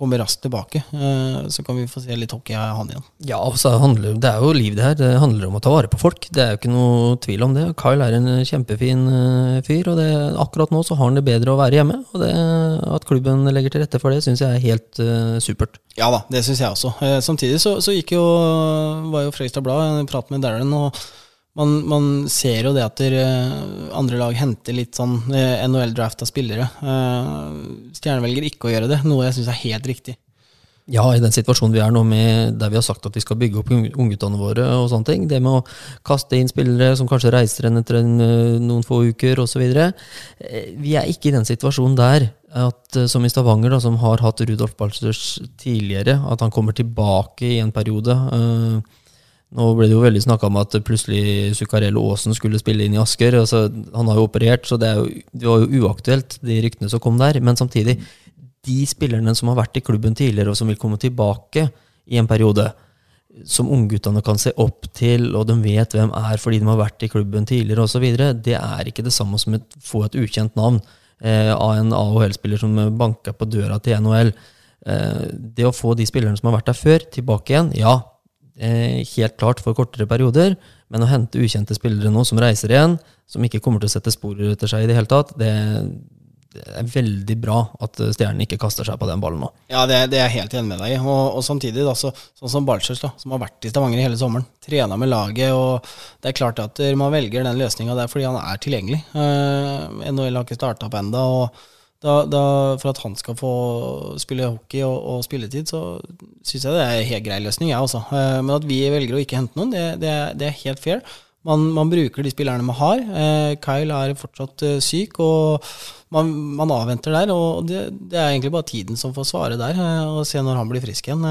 kommer raskt tilbake. Eh, så kan vi få se litt hockey av han igjen. Ja, handler, det er jo liv det her. Det handler om å ta vare på folk. Det er jo ikke noe tvil om det. Kyle er en kjempefin eh, fyr, og det, akkurat nå så har han det bedre å være hjemme. Og det, at klubben legger til rette for det, syns jeg er helt uh, supert. Ja da, det syns jeg også. samtidig så, så gikk jo, var jo Fredrikstad Blad, prat med Darren. og man, man, ser jo det at der, andre lag henter litt sånn eh, NHL-draft av spillere. Uh, Stjerne velger ikke å gjøre det, noe jeg syns er helt riktig. Ja, i den situasjonen vi er nå, med, der vi har sagt at vi skal bygge opp ungguttene våre, og sånne ting, det med å kaste inn spillere som kanskje reiser igjen etter en, eh, noen få uker osv. Vi er ikke i den situasjonen der at, som i Stavanger, da, som har hatt Rudolf Balsters tidligere, at han kommer tilbake i en periode. Uh, nå ble det jo veldig snakka om at plutselig Zuccarello Aasen skulle spille inn i Asker. Altså, han har jo operert, så det, jo, det, var jo uaktuelt, de ryktene som kom der. Men samtidig, de spillerne som har vært i klubben tidligere, og som vil komme tilbake i en periode, som ungguttene kan se opp til, og de vet hvem er fordi de har vært i klubben tidligere osv., det er ikke det samme som å få et ukjent navn eh, av en AHL-spiller som banker på døra til NHL. Eh, det å få de spillerne som har vært der før, tilbake igjen, ja, helt klart for kortere perioder. Men å hente ukjente spillere nå som reiser igjen, som ikke kommer til å sette spor etter seg i det hele tatt, det, det er veldig bra at Stjernen ikke kaster seg på den ballen nå. Ja, det, det er jeg helt enig med deg i. Og, og, samtidig, da, så, sånn som Balchers, som har vært i Stavanger hele sommeren, trena med laget, og det er klart at man velger den løsninga der fordi han er tilgjengelig. Uh, NHL har ikke starta opp ennå. Da, da, for at han skal få spille hockey og, og spilletid, så syns jeg det er en helt grei løsning, jeg også. Eh, men at vi velger å ikke hente noen, det, det, det er helt fair. Man, man, bruker de spillerne man har. Eh, Kyle er fortsatt uh, syk, og man, man, avventer der. Og det, det, er egentlig bare tiden som får svare der, og se når han blir frisk igjen.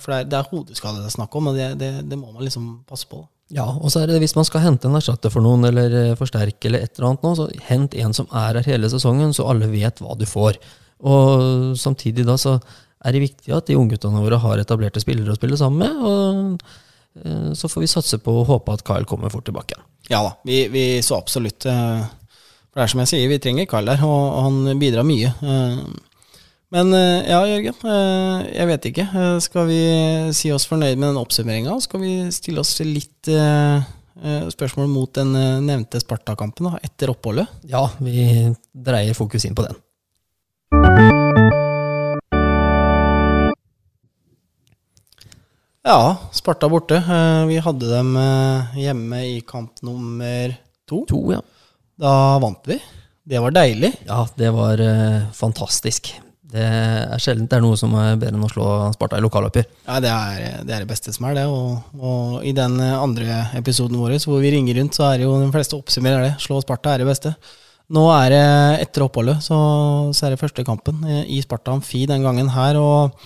For det er, det er hodeskade det er snakk om, og det, det, må man liksom passe på. Ja, og så er det hvis man skal hente en erstatter for noen, eller eh, forsterke, eller et eller annet nå, så hent en som er her hele sesongen, så alle vet hva du får. Og samtidig da så er det viktig at de ungguttene våre har etablerte spillere å spille sammen med. og eh, Så får vi satse på å håpe at Kyle kommer fort tilbake. Ja da, vi, vi så absolutt eh, For det er som jeg sier, vi trenger Kyle der, og han bidrar mye. Men eh, ja, Jørgen. Eh, jeg vet ikke. Eh, skal vi si oss fornøyd med den oppsummeringa? Skal vi stille oss litt spørsmål mot den nevnte Sparta-kampen etter oppholdet? Ja, vi dreier fokus inn på den. Ja, Sparta borte. Vi hadde dem hjemme i kamp nummer to. To, ja. Da vant vi. Det var deilig. Ja, det var fantastisk. Det er sjelden det er noe som er bedre enn å slå Sparta i lokaloppgjør. Ja, det er, det er, det beste som er det. Og, og, i den andre episoden vår hvor vi ringer rundt, så er det jo de fleste oppsummerer det. Slå Sparta er det beste. Nå er det etter oppholdet, så, så er det første kampen i Sparta Amfi den gangen her. Og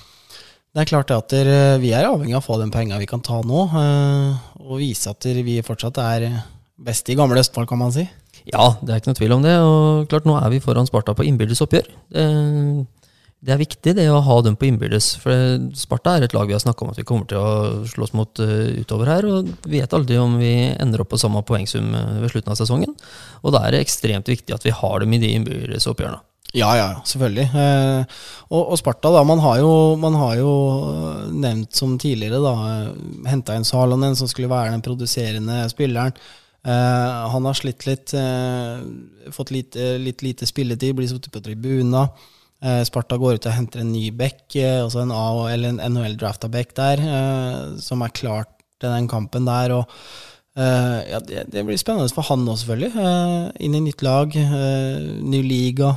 det er klart at vi er avhengig av å få de pengene vi kan ta nå, eh, og vise at vi fortsatt er best i gamle Østfold, kan man si. Ja, det er ikke noe tvil om det. Og klart, nå er vi foran Sparta på innbyrdes oppgjør. Det, er viktig det å ha dem på innbyrdes. For Sparta er et lag vi har snakka om at vi kommer til å slåss mot uh, utover her. Og vi vet aldri om vi ender opp på samme poengsum ved slutten av sesongen. Og da er det ekstremt viktig at vi har dem i de innbyrdes oppgjørene. Ja, ja, selvfølgelig. Eh, og, og, Sparta, da. Man har, jo, man har jo nevnt som tidligere, da, henta inn Salonen, som skulle være den produserende spilleren. Eh, han har slitt litt, eh, fått litt lite spilletid, blir sittet på tribuna. Eh, Sparta går ut og henter en ny back, eh, altså en A- eller en NHL-drafta back der, eh, som er klart til den kampen der. og ja, det, det, blir spennende for han òg, selvfølgelig. Inn i nytt lag, ny liga.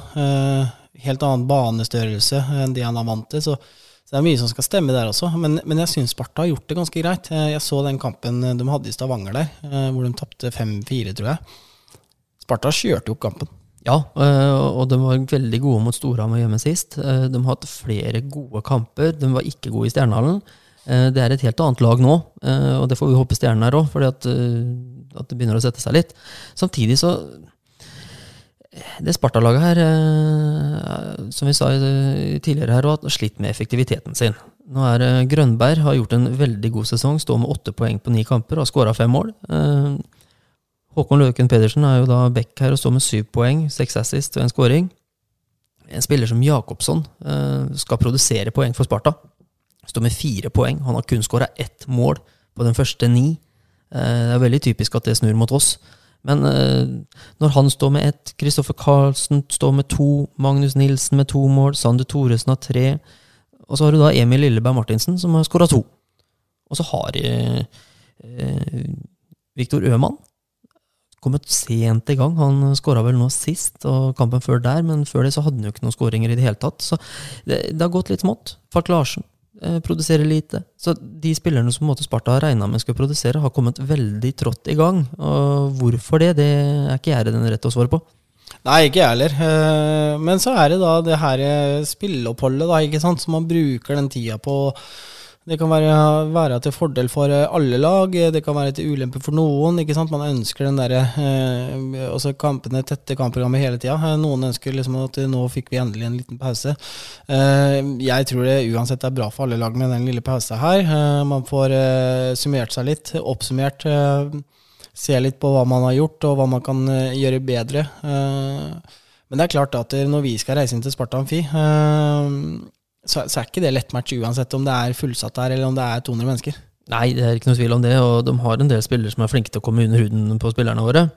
helt annen banestørrelse enn de han er vant til. Så, så, det er mye som skal stemme der også. Men, men jeg syns Sparta har gjort det ganske greit. jeg så den kampen de hadde i Stavanger der, hvor de tapte 5-4, tror jeg. Sparta kjørte opp kampen. Ja, og de var veldig gode mot Storhamar hjemme sist. De har hatt flere gode kamper. De var ikke gode i Stjernehallen. Eh, det er et helt annet lag nå, eh, og det får vi håpe Stjernen er òg, fordi at, eh, at, det begynner å sette seg litt. Samtidig så Det Sparta-laget her, som vi sa tidligere her, har slitt med effektiviteten sin. Nå er Grønberg har gjort en veldig god sesong, står med åtte poeng på ni kamper og har skåra fem mål. Håkon Løken Pedersen er jo da back her og står med syv poeng, seks assist og en scoring. En spiller som Jakobsson skal produsere poeng for Sparta. Står med fire poeng. Han har kun skåra ett mål på den første ni. Eh, det er veldig typisk at det snur mot oss. Men eh, når han står med ett, Kristoffer Carlsen står med to, Magnus Nilsen med to mål, Sander Thoresen har tre, og så har du da Emil Lilleberg Martinsen som har skåra to. Og så har de eh, Viktor Øman kommet sent i gang. Han skåra vel nå sist, og kampen før der, men før det så hadde han jo ikke noen skåringer i det hele tatt. Så det, det har gått litt smått. Falk Larsen Eh, produserer lite. Så de spillerne som måte Sparta har regna med skulle produsere, har kommet veldig trått i gang. Og hvorfor det, det er ikke jeg den rette å svare på. Nei, ikke jeg heller. Eh, men så er det da det her spilleoppholdet, da, ikke sant, som man bruker den tida på det kan være, være, til fordel for eh, alle lag, det kan være til ulempe for noen. ikke sant? Man ønsker den der, eh, kampene, tette kampprogrammet hele tida. Eh, noen ønsker liksom at nå fikk vi endelig en liten pause. Eh, jeg tror det uansett er bra for alle lag med den lille pausa her. Eh, man får eh, summert seg litt, oppsummert. se litt på hva man har gjort, og hva man kan gjøre bedre. men det er klart at når vi skal reise inn til Sparta Amfi så, så, er ikke det lettmatch uansett om det er fullsatt der, eller om det er 200 mennesker. Nei, det er ikke noe tvil om det, og de har en del spillere som er flinke til å komme under huden på spillerne våre.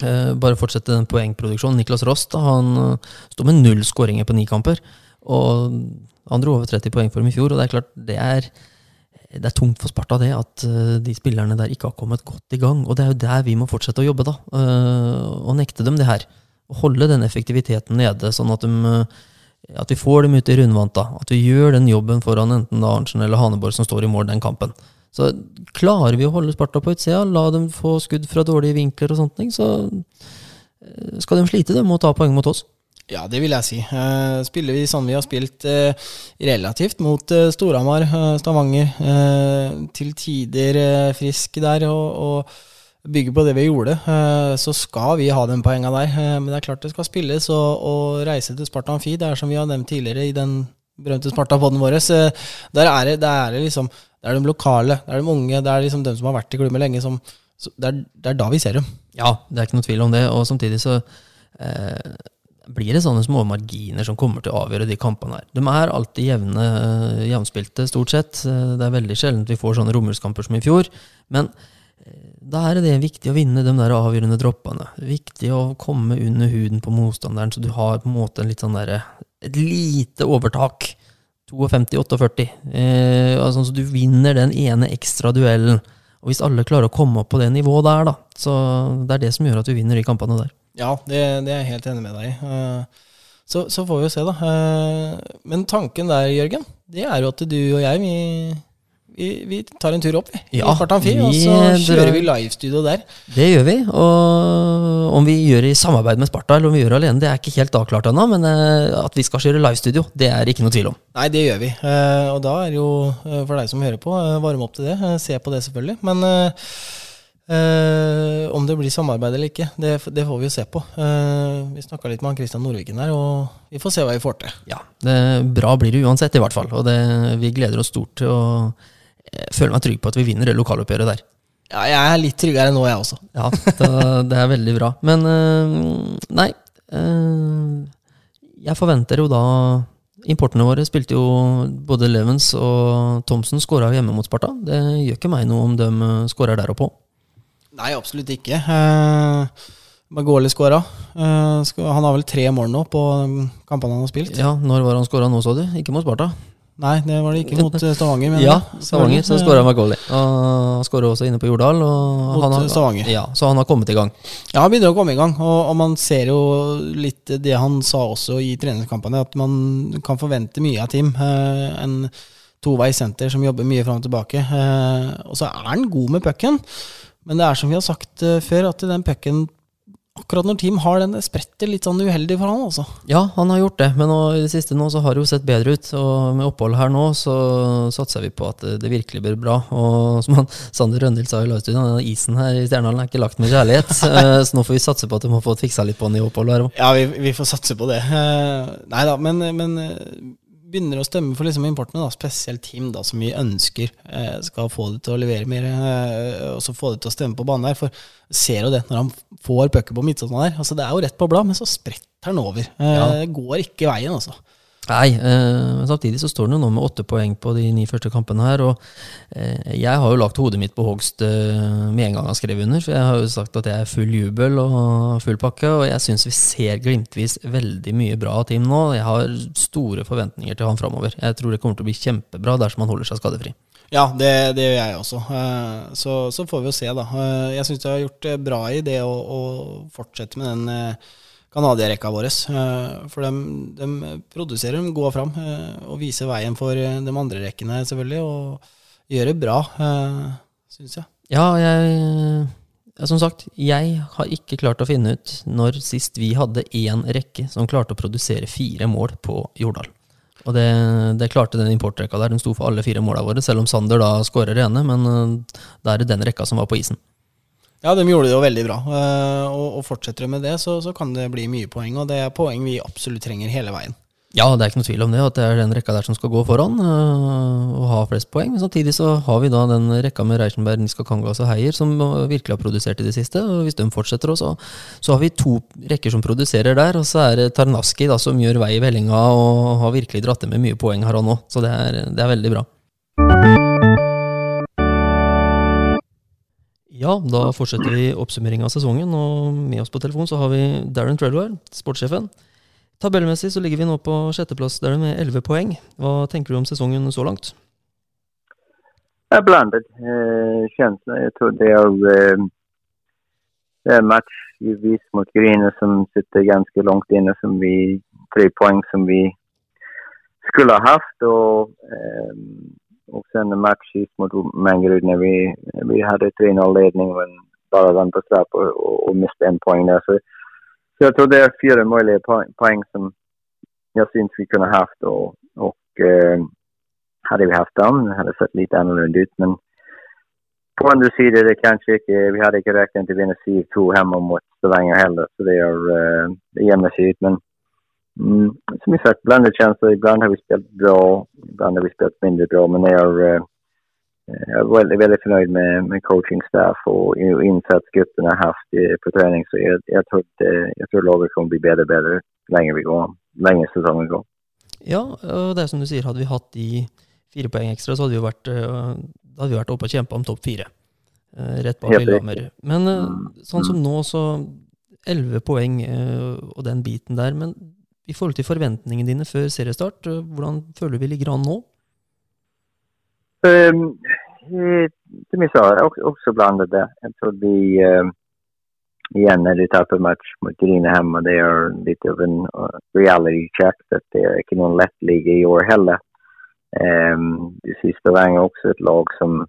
Eh, bare fortsette den poengproduksjonen. Niklas Rost han uh, sto med null skåringer på ni kamper. Og han dro over 30 poeng for dem i fjor, og det er klart det er, det er tungt for Sparta det at uh, de spillerne der ikke har kommet godt i gang. Og det er jo der vi må fortsette å jobbe, da. Og nekte dem det her. Holde den effektiviteten nede, sånn at de at vi får dem ut i rundvant, da. At vi gjør den jobben foran enten Arntzen eller Haneborg som står i mål den kampen. Så klarer vi å holde Sparta på utsida, la dem få skudd fra dårlige vinkler og sånt, så eh, skal de slite dem å ta poeng mot oss. Ja, det vil jeg si. Uh, spiller vi sånn vi har spilt uh, relativt mot Storhamar, Stavanger, til tider frisk der, og, og bygger på det vi gjorde, eh, så skal vi ha den poenga der. Eh, men det er klart det skal spilles, og, og reise til Sparta Amfi, det er som vi har nevnt tidligere i den berømte Sparta-poden vår, der er det, der er det liksom Det er de lokale, det er de unge, det er liksom dem som har vært i klubben lenge, som det er, det er, da vi ser dem. Ja, det er ikke noe tvil om det, og samtidig så eh, blir det sånne små marginer som kommer til å avgjøre de kampene her. De er alltid jevne, jevnspilte, stort sett. Det er veldig sjelden vi får sånne romjulskamper som i fjor. Men da er det viktig å vinne de der avgjørende droppene. Viktig å komme under huden på motstanderen, så du har på en måte en litt sånn der, et lite overtak. 52-48. Eh, altså, så du vinner den ene ekstra duellen. Og hvis alle klarer å komme opp på det nivået der, da, så det er det som gjør at vi vinner de kampene der. Ja, det, det er jeg helt enig med deg i. Uh, så, så, får vi jo se, da. Uh, men tanken der, Jørgen, det er jo at du og jeg, vi vi, vi tar en tur opp, vi. Ja, I Kvartan Fi, vi og så drar- kjører vi livestudio der. Det gjør vi. Og om vi gjør det i samarbeid med Sparta eller om vi gjør det alene, det er ikke helt avklart ennå. Men eh, at vi skal kjøre livestudio, det er ikke noe tvil om. Nei, det gjør vi. Eh, og da er det jo, eh, for deg som hører på, varme opp til det. Se på det, selvfølgelig. Men om det blir samarbeid eller ikke, det, det får vi jo se på. Vi snakka litt med han Kristian Nordviken der, og vi får se hva vi får til. Ja, det, Bra blir det uansett, i hvert fall. Og det, vi gleder oss stort til å eh, føler meg trygg på at vi vinner det lokaloppgjøret der. Ja, jeg er litt tryggere nå, jeg også. Ja, det, det er veldig bra. Men eh, nei. eh, jeg forventer jo da Importene våre spilte jo både Levens og Thomsen skåra hjemme mot Sparta. Det gjør ikke meg noe om de skårer der og på. Nei, absolutt ikke. Eh, Magoli skåra. Eh, han har vel tre mål nå på kampene han har spilt. Ja, når var han skåra nå, så du? Ikke mot Sparta? Nei, det var det ikke mot eh, Stavanger. men- Ja, Stavanger. Så skåra. Og han skåra også inne på Jordal. Og Mot han har, Stavanger. Ja, så han har kommet i gang. Ja, han begynner å komme i gang, og, og man ser jo litt det han sa også i treningskampene, at man kan forvente mye av Tim. Eh, en toveis senter som jobber mye fram og tilbake. Eh, og så er han god med pucken, men det er som vi har sagt eh, før, at den pucken Akkurat når team har den, spretter litt sånn uheldig for han, altså. Ja, han har gjort det, men nå, i det siste nå så har det jo sett bedre ut. Og med opphold her nå så satser vi på at det, det virkelig blir bra. Og som han, Sander Røndild sa i livestudioet, den isen her i Stjernehallen er ikke lagt med kjærlighet. Eh, så nå får vi satse på at de har fått fiksa litt på den i opphold her òg. Ja, vi, vi får satse på det. Eh, nei da, men, men eh, begynner å stemme for liksom importene, da, spesielt Team, da, som vi ønsker eh, skal få det til å levere mer, eh, og så få det til å stemme på banen der. For ser jo det når han får pucker på midtsonen der. Altså, det er jo rett på blad, men så spretter han over. Eh, Ja. Går ikke veien, altså. Nei, eh, men samtidig så står det nå med åtte poeng på de ni første kampene her. Og eh, jeg har jo lagt hodet mitt på hogst eh, med en gang han skrev under. For jeg har jo sagt at jeg er full jubel og full pakke, og jeg syns vi ser glimtvis veldig mye bra av Team nå. Jeg har store forventninger til han framover. Jeg tror det kommer til å bli kjempebra dersom han holder seg skadefri. Ja, det, det gjør jeg også. Så, så får vi jo se, da. Jeg syns jeg har gjort bra i det å, å fortsette med den Canadiarekka vår. Eh, For de, de produserer, de går fram eh, og viser veien for eh, de andre rekkene, selvfølgelig. Og gjør det bra, syns jeg. Ja, jeg Som sagt, jeg har ikke klart å finne ut når sist vi hadde én rekke som klarte å produsere fire mål på Jordal. Og det, det klarte den importrekka der. Den sto for alle fire måla våre, selv om Sander da skårer ene, men det er den rekka som var på isen. Ja, de gjorde det jo veldig bra. eh, Og, og fortsetter de med det, så, så kan det bli mye poeng. Og det er poeng vi absolutt trenger hele veien. Ja, det er ikke noe tvil om det, at det er den rekka der som skal gå foran uh, og ha flest poeng. Men samtidig så har vi da den rekka med Reichenberg, Niska Kangas og Heier som virkelig har produsert i det siste. Og hvis de fortsetter også, så har vi to rekker som produserer der. Og så er det Tarnaski da, som gjør vei i vellinga og har virkelig dratt det med mye poeng her og nå. Så det er, det er veldig bra. Ja, da fortsetter vi oppsummering av sesongen, og med oss på telefon så har vi Darren Treadwell, sportssjefen. Tabellmessig så ligger vi nå på sjetteplass der med elleve poeng. Hva tenker du om sesongen så langt? Det er blandet eh, kjensler. Jeg tror det er, eh, det er en match i vis mot Grine som sitter ganske langt inne som vi, tre poeng som vi skulle ha haft Og eh, och sen en match sist mot Mangerud när vi, vi hade 3-0 ledning men bara vann på straff och, och, och miste en poäng där. Så, så jag tror det är fyra möjliga poäng, poäng som jag syns vi kunde ha haft och, och eh, hade vi haft dem hade det sett lite annorlunda ut. Men på andra sidan det kanske inte, vi hade inte räknat att vinna 7-2 hemma mot Stavanger heller. Så det, är, eh, det jämnar sig ut. Men mm, som sagt, blandade att Ibland har vi spelat bra, ibland har vi spelat mindre bra. Men jag är, eh, jag är väldigt, väldigt förnöjd med, med coachingstaff och insatsgrupperna har haft eh, på träning. Så jag, jag, tror att, eh, jag tror laget kommer bli bättre och bättre längre vi går, längre säsongen går. Ja, og det er som du sier, hadde vi hatt de fire poeng ekstra, så hadde vi vært, hadde vi vært oppe og kjempa om topp fire. Rett bak Lillehammer. Men Mm. sånn som nå, så elleve poeng og den biten der. Men i forhold til forventningene dine før seriestart, eh, hvordan føler du vi ligger an nå? Um, det vi sa, er også blandede. Jeg tror vi, uh, igjen när du tappar match mot Grine og det er litt av en uh, reality check at det er ikke noen lett liga i år heller. Um, det sista Stavanger også et lag som,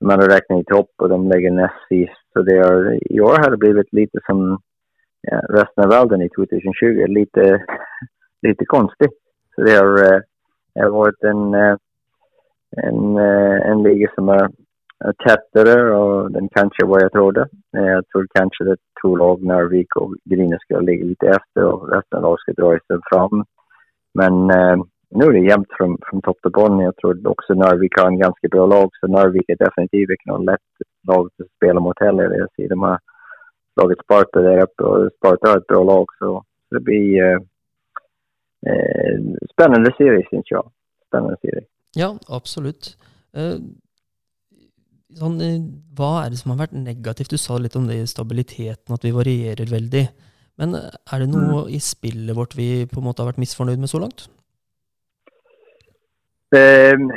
man har regnet i topp og de ligger nest sist. Så det er, i år har det blitt litt som resten av världen i 2020, lite, lite konstigt. Så det har, vært en, uh, en, uh, en liga som är tätare och den kanske vad jag trodde. Jag tror kanske det två lag, Narvik och Grine, ska ligga lite efter och resten av lag ska dra sig fram. Men nu är det jämnt från, från topp till botten. Jag tror också Narvik har en ganska bra lag, så Narvik är definitivt inte något lätt lag att spela mot heller. Jag ser de har slagit Sparta der uppe och Sparta har ett bra lag, så det blir eh, eh, spännande serie, syns jag. Spännande serie. Ja, absolutt. Eh, sånn, eh, hva er det som har vært negativt? Du sa litt om det i stabiliteten, at vi varierer veldig. Men er det noe mm. i spillet vårt vi på en måte har vært misfornøyd med så langt? Um,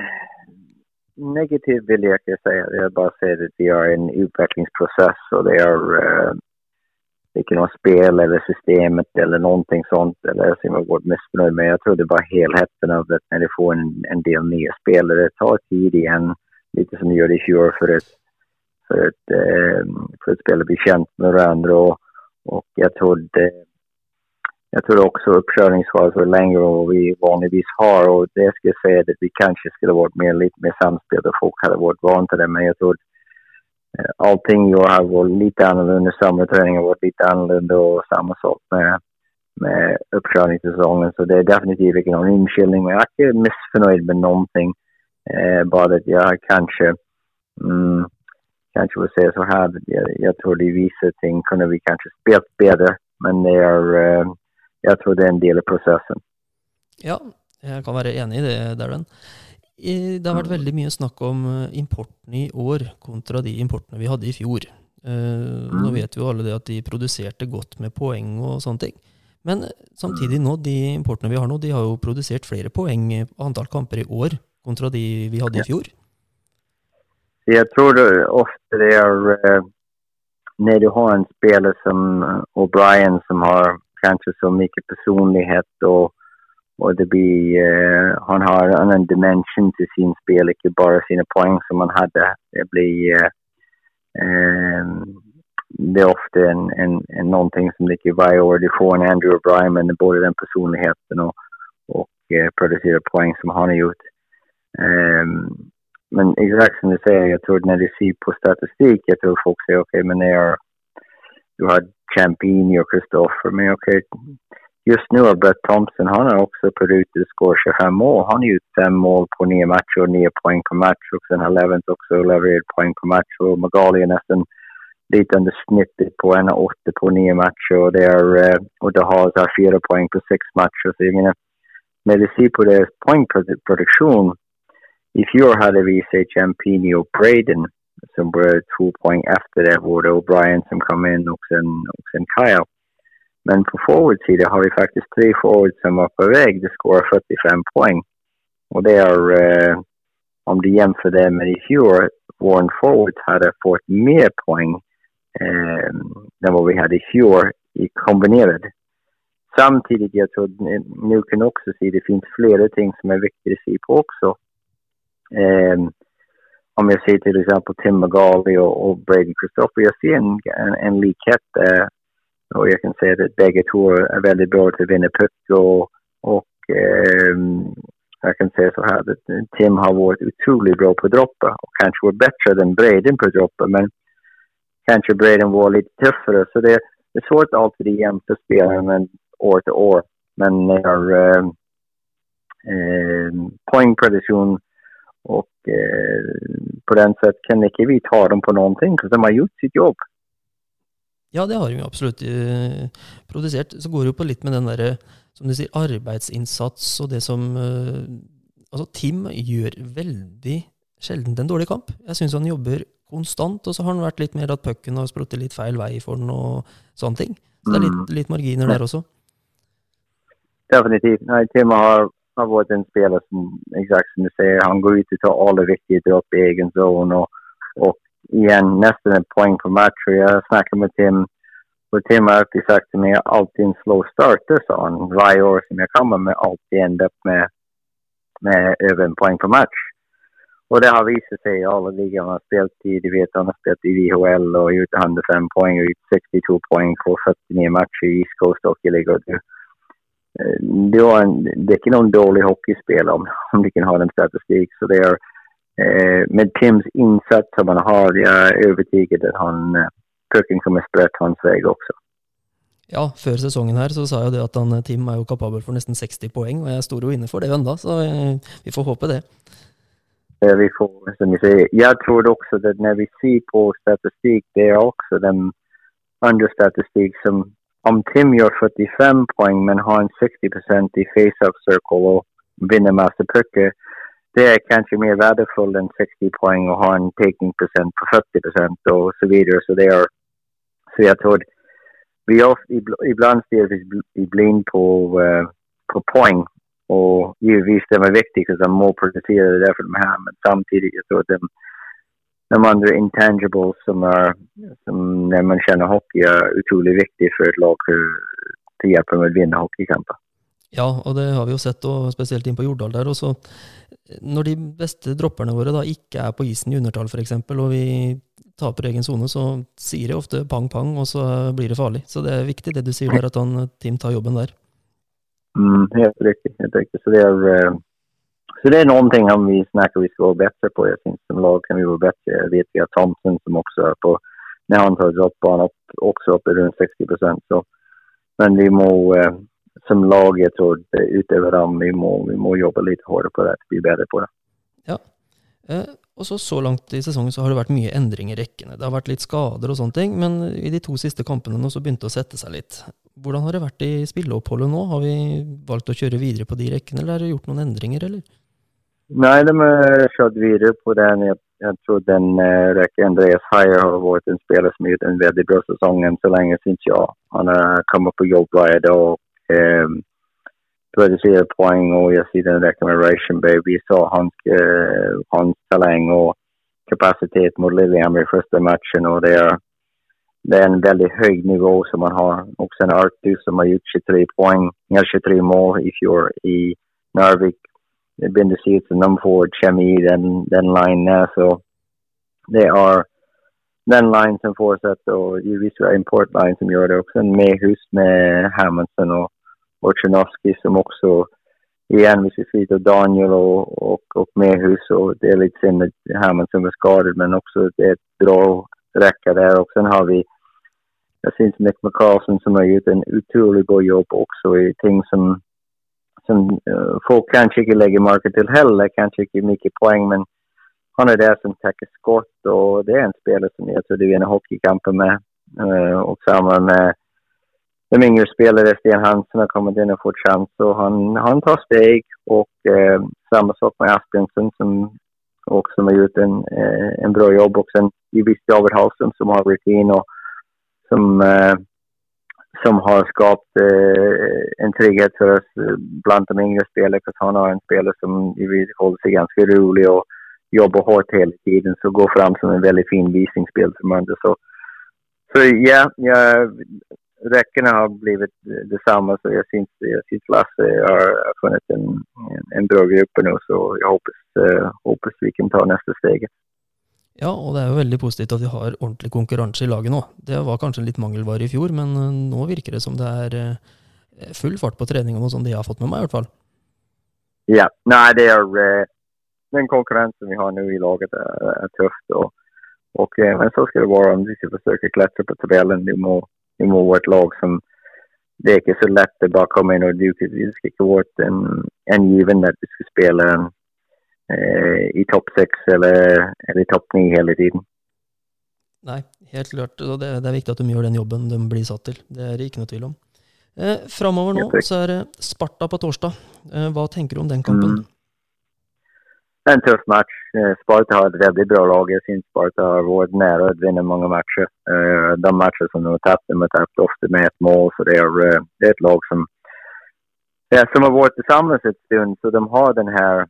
negativ vil jeg ikke si. Jeg bare sier at vi har en utviklingsprosess. og det er uh, inte något spel eller systemet eller någonting sånt eller som jag gått missnöjd med. Jag tror det var helheten av det när de får en, en del nya spelare. Det tar tid igen, lite som det gör i fjol för for att, uh, för att spela bli känt med varandra och, och jag tror det jag tror också uppkörningsfas var längre än vi vanligtvis har och det skulle jag säga att vi kanske skulle varit mer, lite mer samspel och folk hade varit vana till det. Men jag tror eh, allting jag har varit lite annorlunda, sommarträningen har varit lite annorlunda och samma sak med, med uppkörningssäsongen. Så det är definitivt ikke noen inskillning, men jag är inte missnöjd med någonting. Eh, bara att jag kanske, mm, kanske vill säga så här, jag, jag tror det vissa ting kunde vi kanske spilt bättre, men det är eh, jeg tror det er en del av prosessen. Ja, jeg kan være enig i det, Darren. Det har vært veldig mye snakk om eh, importen i år kontra de importene vi hadde i fjor. Uh, nå vet vi jo alle det at de produserte godt med poeng og sånne ting. Men samtidig nå, de importene vi har nå, de har jo produsert flere poeng antall kamper i år kontra de vi hadde i fjor. Jeg tror det ofte det er Når du har en spiller som O'Brien som har kanskje så mye personlighet och, och det blir, uh, han har en annen dimensjon til sin spill, ikke bare sine poeng som han hadde. Det blir, eh, det er ofte en, en, en någonting som det ikke var varje år. Du får en Andrew O'Brien, men både den personligheten og, og uh, producera poeng som han har gjort. Um, men exakt som du sier, jeg tror når du ser på statistik, jeg tror folk sier ok, men det er, du har Champini og Christoffer, Men okej, just nu har Brett Thompson, han har också på ruta skor 25 mål. Han har gjort fem mål på nio matcher och nio poäng per match. Och sen har Levent också levererat poäng per match. Och Magali är nästan lite under snittet på en åtta på nio matcher. Och, det är, eh, och det har så fyra poäng på sex matcher. Så jag menar, när vi ser på deras poängproduktion, i fjol hade vi Champini och Braden som var två poäng efter det Både O'Brien som kom in och sen, och sen Kyle. Men på forwardsidan har vi faktisk tre forward som var på vei att skora 45 poeng. Og det er, eh, om du jämför det med i fjor, vår forward hadde fått mer poeng eh, enn hva vi hadde i fjor i kombinert. Samtidig jeg tror nå kan også si det finnes flere ting som er viktig å si på også. Eh, om jeg ser til eksempel Tim Magali og, og Braden Christopher, jeg ser en, en, en likhet där. Och jeg kan si at begge to er veldig bra til å vinne puck Og, og eh, jeg kan si så her at Tim har vært utrolig bra på droppet, og kanskje vært bedre enn Braden på droppet, men kanskje Braden var litt tøffere. så det, det er svårt alltid å gjemme spelare år til år. Men när eh, eh, poengproduksjon og eh, på den sett kan ikke vi ta dem på noe, for de har gjort sitt jobb. Ja, det har vi absolutt eh, produsert. Så går det jo på litt med den derre, som du sier, arbeidsinnsats og det som eh, Altså, Tim gjør veldig sjelden en dårlig kamp. Jeg syns han jobber konstant, og så har han vært litt mer at pucken har sprutt litt feil vei for han og sånne ting. Så det er litt, mm. litt marginer der også. Definitivt. Nei, Tim har har vært en spiller som, exakt som du sier, han går ut og tar alle viktige dropp i egen zon Og, och igen nesten en poeng på match. Jeg snakker med Tim Og Tim har alltid sagt til meg alltid en slow starter, sa han. Hvert år som jeg kommer med alltid ender opp med med over en poeng på match. Og det har vist seg i alle ligor han har spilt i. Du vet, han har spilt i VHL og gjort 105 poeng og gjort 62 poeng på 49 matcher i East Coast Hockey League. Du, det, er en, det dårlig hockeyspel om, om du kan ha den statistik. Så det eh, med Tims innsats som han har, jeg er overbevist at han, eh, pucken kommer spredt hans vei også. Ja, før sesongen her så sa jeg det at han, Tim er jo kapabel for nesten 60 poeng, og jeg står jo inne for det ennå, så vi får håpe det. Ja, vi får, som vi sier. Jeg tror også at når vi ser på statistikk, det er også den andre statistikk som om Tim gjør 45 poeng, men har en 60% i face-up circle og vinner masse puckar, det er kanskje mer verdifullt enn 60 poeng å ha en taking på 40 og så videre. Så det er så jeg tror vi ofta, ibland stirrar vi blind på, uh, på poeng. Og givetvis de er viktige, for de må produsere derfor de her. men samtidig jeg tror de, de andre intangibles som, er, som når man kjenner hockey er utrolig viktig for et lag til å hjelpe med å vinne hockeykamper. Ja, og det har vi jo sett, og spesielt inn på Jordal der. Også når de beste dropperne våre da ikke er på isen i undertall, f.eks., og vi taper egen sone, så sier de ofte pang-pang, og så blir det farlig. Så det er viktig det du sier der, at han, Tim tar jobben der. Mm, helt riktig. helt riktig. Så det er, uh, så det er noen om vi snakker vi skal være bedre på. Jeg synes som lag kan vi være bedre. Jeg vet vi har Thomsen, som også er på, når han tar droppene opp, också rundt runt 60 så. Men vi må, uh, som lag, jeg tror, utöver dem, vi må, vi må jobbe litt hardere på det, bli bedre på det. Ja. Eh, og så Så langt i sesongen så har det vært mye endring i rekkene. Det har vært litt skader og sånne ting, men i de to siste kampene nå så begynte det å sette seg litt. Hvordan har det vært i spilleoppholdet nå? Har vi valgt å kjøre videre på de rekkene, eller har det gjort noen endringer, eller? Nei, de har kjørt videre på den. Jeg, jeg tror den uh, rekken Andreas Heier har vært en spiller som har gjort en veldig bra sesong enn så lenge, syns jeg. Han har kommet på jobb hver dag. Um, producerar poeng og jeg sier den räcker med Rationberg. Vi såg hans, uh, hans talang och kapacitet mot Lillehammer i første matchen og det er, det er en veldig hög nivå som man har. Og en Artus som har gjort 23 poeng, 23 mål i fjor i Narvik. Bindesiet som får kjemi kemi den, den line där så det er den line som fortsetter, og givetvis är import line som gjør det også. Med hus med Hamilton och Wojciechowski som også Igjen, hvis vi slita Daniel og, og, og Mehus og det er litt synd med Herman som var skadet, men også det er et bra rekke der. Og sen har vi jeg syns Mick McCarlson som har gjort en utrolig god jobb også i ting som, som uh, folk kanskje ikke legger merke til heller, Kanskje ikke mye poeng, men han er der som täcker skott og det er en spiller som jeg tror du vinner hockeykamper med. Uh, og sammen med de yngre spelare, Sten Hansen, har kommit in och fått chans. Och han, han tar steg och eh, samma sak med Aspensen som också har gjort en, eh, en bra jobb. Och sen givetvis David Hallström som har rutin och som, eh, som har skapat eh, en trygghet för oss bland de yngre spelarna. För han har en spelare som givetvis håller sig ganska rolig och jobbar hårt hela tiden. Så går fram som en väldigt fin visningsspel för Mönster. Så, så ja, jag räckena har blivit detsamma så jag syns, jag syns Lasse har funnit en, en, en bra grupp nu så jag hoppas, uh, hoppas vi kan ta neste steg. Ja, og det er jo veldig positivt at vi har ordentlig konkurranse i laget nå. Det var kanskje litt mangelvare i fjor, men eh, nå virker det som det er eh, full fart på treningene, sånn de har fått med meg i hvert fall. Ja, nei, det er den konkurransen vi har nå i laget er, er tøft. Og, og, men så skal det være om vi skal forsøke å klatre på tabellen. Du må vi må være et lag som Det er ikke så lett å bare komme inn og duke. Det skal ikke vært en, en given at vi skulle spille eh, i topp seks eller, eller, i topp ni hele tiden. Nei, helt klart. Og det, det, er viktig at de gjør den jobben de blir satt til. Det er det ikke noe tvil om. Eh, Framover nå så er det Sparta på torsdag. Eh, hva tenker du om den kampen? Mm en tøff match. Eh, Sparta har et veldig bra lag. Jeg syns Sparta har vært nære å vinne mange matcher. Eh, de matcher som de har tappat, de har tappat ofte med ett mål. Så det er, eh, det er, et lag som, som har vært sammen en stund. Så de har den her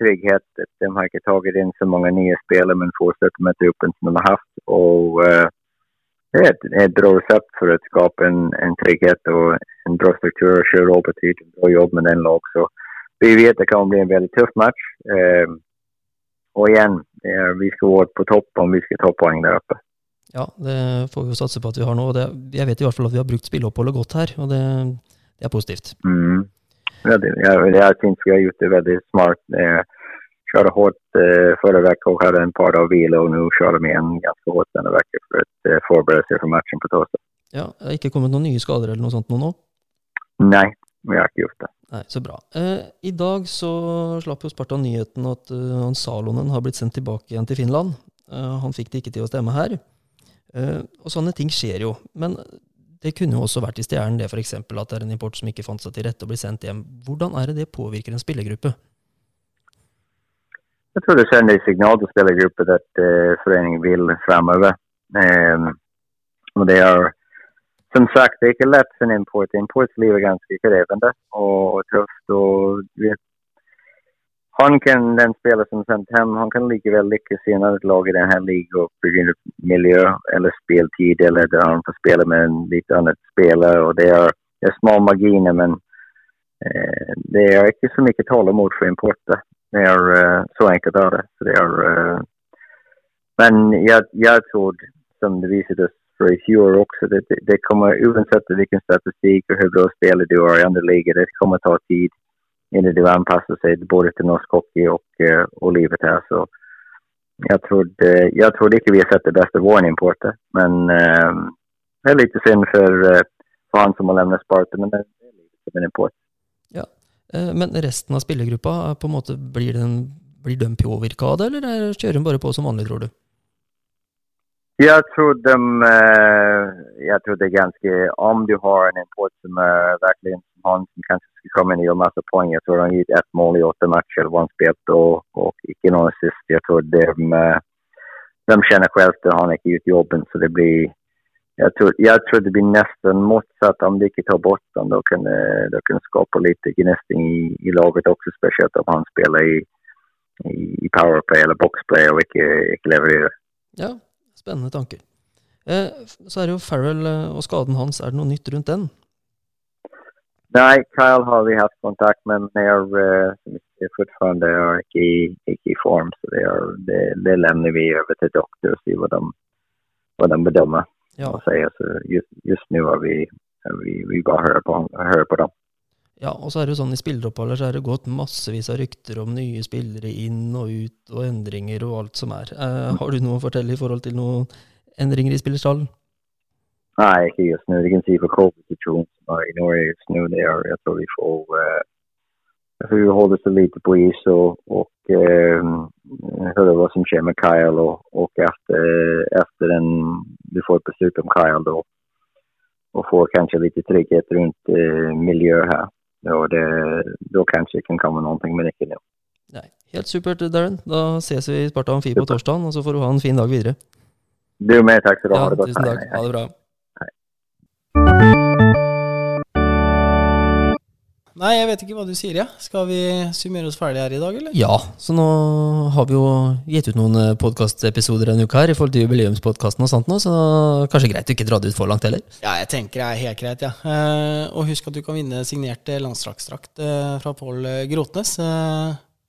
tryggheten. De har ikke tatt in så mange nye spillere, men fortsetter med truppen som de har haft. Og det er et, bra recept for å skapa en, en trygghet og en bra struktur og köra över tid. Bra jobb med den lag. Så vi vet det kan bli en veldig tøff match. Eh, igjen, er, vi skal være på topp om vi skal ta poeng der oppe. Ja, det får vi jo satse på at vi har nå. Det, jeg vet i hvert fall at vi har brukt spilleoppholdet godt her, og det, det er positivt. Mm. Ja, det, jeg, jeg syns vi har gjort det veldig smart. Eh, kjørte hardt eh, forrige uke og hadde en par dager hvile, og nå kjører vi igjen ganske hardt denne uka for å eh, forberede seg for matchen på torsdag. Ja, Det er ikke kommet noen nye skader eller noe sånt nå? nå? Nei, vi har ikke gjort det. Nei, Så bra. Eh, I dag så slapp jo Sparta nyheten at uh, Salonen har blitt sendt tilbake igjen til Finland. Uh, han fikk det ikke til å stemme her. Uh, og sånne ting skjer jo. Men det kunne jo også vært i Stjernen det f.eks. at det er en import som ikke fant seg til rette og blir sendt hjem. Hvordan er det det påvirker en spillergruppe? Jeg tror det sender et signal til spillergruppen at uh, foreningen vil fremover. Um, og det er som sagt, det er ikke lett for en import. Importliv er ganske krevende og tøft. og han kan, den spiller som sendt hjem, han kan likevel lykkes i et lag i denne ligaen pga. miljø eller spiltid, eller der han får spille med en litt annen spiller. og Det er, det er små marginer, men eh, det er ikke så mye talemot for importer. Det er uh, så enkelt er det. Det er, uh, men jeg, jeg tror, som det viser oss för i fjor også. Det, det, det kommer uansett hvilken statistikk og hvor bra spiller du har i andre ligor, det kommer ta tid innan du anpasser seg både til norsk hockey og, og livet her. Så jeg tror, jeg trodde ikke vi har sett det beste våren importet, Men eh, det er litt synd for, eh, han som har levnet Sparta, men det er litt en import. Ja, eh, men resten av spillergruppa, på en måte, blir, den, blir de påvirka av det, eller kjører de bare på som vanlig, tror du? Jag tror, de, jeg jag tror det er ganske om du har en import som er virkelig han som kanskje skal komme inn og gjøre masse poeng Jeg tror han gjort ett mål i åtte matcher og spilt og, og ikke någon assist. Jag tror de, eh, de kjenner selv att han inte gjort jobben så det blir jeg tror, jeg tror det blir nesten motsatt om de ikke tar bort dem. Da kan det kan skapa litt gnistning i, i laget også, spesielt om han spiller i, i powerplay eller boxplay og ikke, ikke leverer. Ja, Spennende tanker. Eh, så er det jo Farrell eh, og skaden hans. Er det noe nytt rundt den? Nei, Kyle har vi hatt kontakt med, men er, fortsatt er ikke, ikke i form. Så det, er, det, det lemner vi over til doktor og ser hva de, hva de bedømmer. Ja. Og sier. Så just, just nå er vi, vi, vi bare hører på, hører på dem. Ja, og så er det jo sånn i spilleroppholdet så er det gått massevis av rykter om nye spillere inn og ut og endringer og alt som er. Eh, har du noe å fortelle i forhold til noen endringer i spillerstallen? Nei, ikke just nå. Du kan si for covid-situasjonen som er i Norge just nå, det er jeg tror vi får uh, jeg tror vi holder så lite på is og, og uh, hører hva som skjer med Kyle og, og etter, etter den du får et besøk om Kyle da og får kanskje litt trygghet rundt uh, miljøet her. Og det, da kanskje kan komme noe, men ikke nå. Nei, Helt supert, Darren. Da ses vi i Sparta Amfi på torsdag, og så får du ha en fin dag videre. Du med. Takk skal du ja, ha. Det godt. Tusen takk. Ha det bra. Nei, jeg vet ikke hva du sier, ja. Skal vi summere oss ferdig her i dag, eller? Ja, så nå har vi jo gitt ut noen eh, podkastepisoder en uke her i forhold til jubileumspodkasten og sånt nå, så kanskje greit å ikke dra det ut for langt heller? Ja, jeg tenker det er helt greit, ja. Eh, og husk at du kan vinne signert landslagsdrakt eh, fra Pål Grotnes.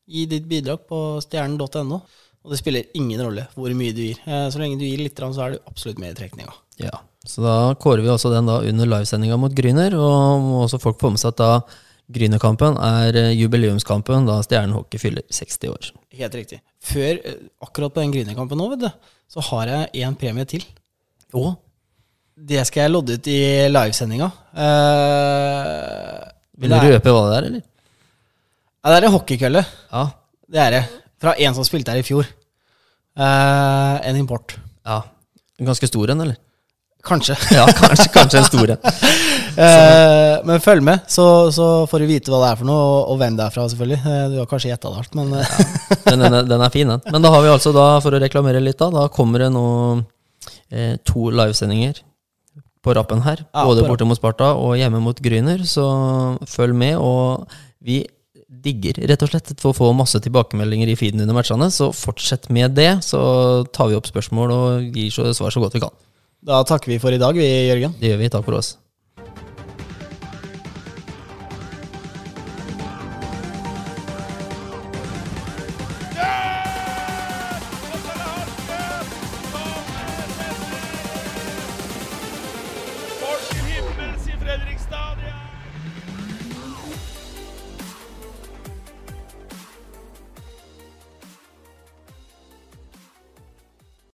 Gi ditt bidrag på stjernen.no. Og det spiller ingen rolle hvor mye du gir. Så lenge du gir litt, så er du absolutt med i trekninga. Ja, så da kårer vi også den da under livesendinga mot Gryner, og må også folk få med seg at da Grünerkampen er eh, jubileumskampen da Stjernen Hockey fyller 60 år. Helt riktig. Før, eh, akkurat på den Grünerkampen nå, vet du, så har jeg én premie til. Å? Det skal jeg lodde ut i livesendinga. Uh, Vil du røpe hva det er, eller? Ja, det er en hockeykølle. Ja. Det er det. Fra en som spilte her i fjor. Uh, en import. Ja. Ganske stor en, eller? Kanskje. ja, kanskje, kanskje en stor en. eh, men følg med, så, så, får du vite hva det er for noe, og, og hvem det er fra, selvfølgelig. Eh, du har kanskje gjetta det alt, men ja, den, den den er, fin, den. Men da har vi altså, da, for å reklamere litt, da, da kommer det nå eh, to livesendinger på rappen her. Ja, både borte mot Sparta og hjemme mot Gryner, så følg med. Og vi digger, rett og slett, for å få masse tilbakemeldinger i feeden under matchene. Så fortsett med det, så tar vi opp spørsmål og gir svar så godt vi kan. Da takker vi for i dag, vi, Jørgen. Det gjør vi. Takk for oss.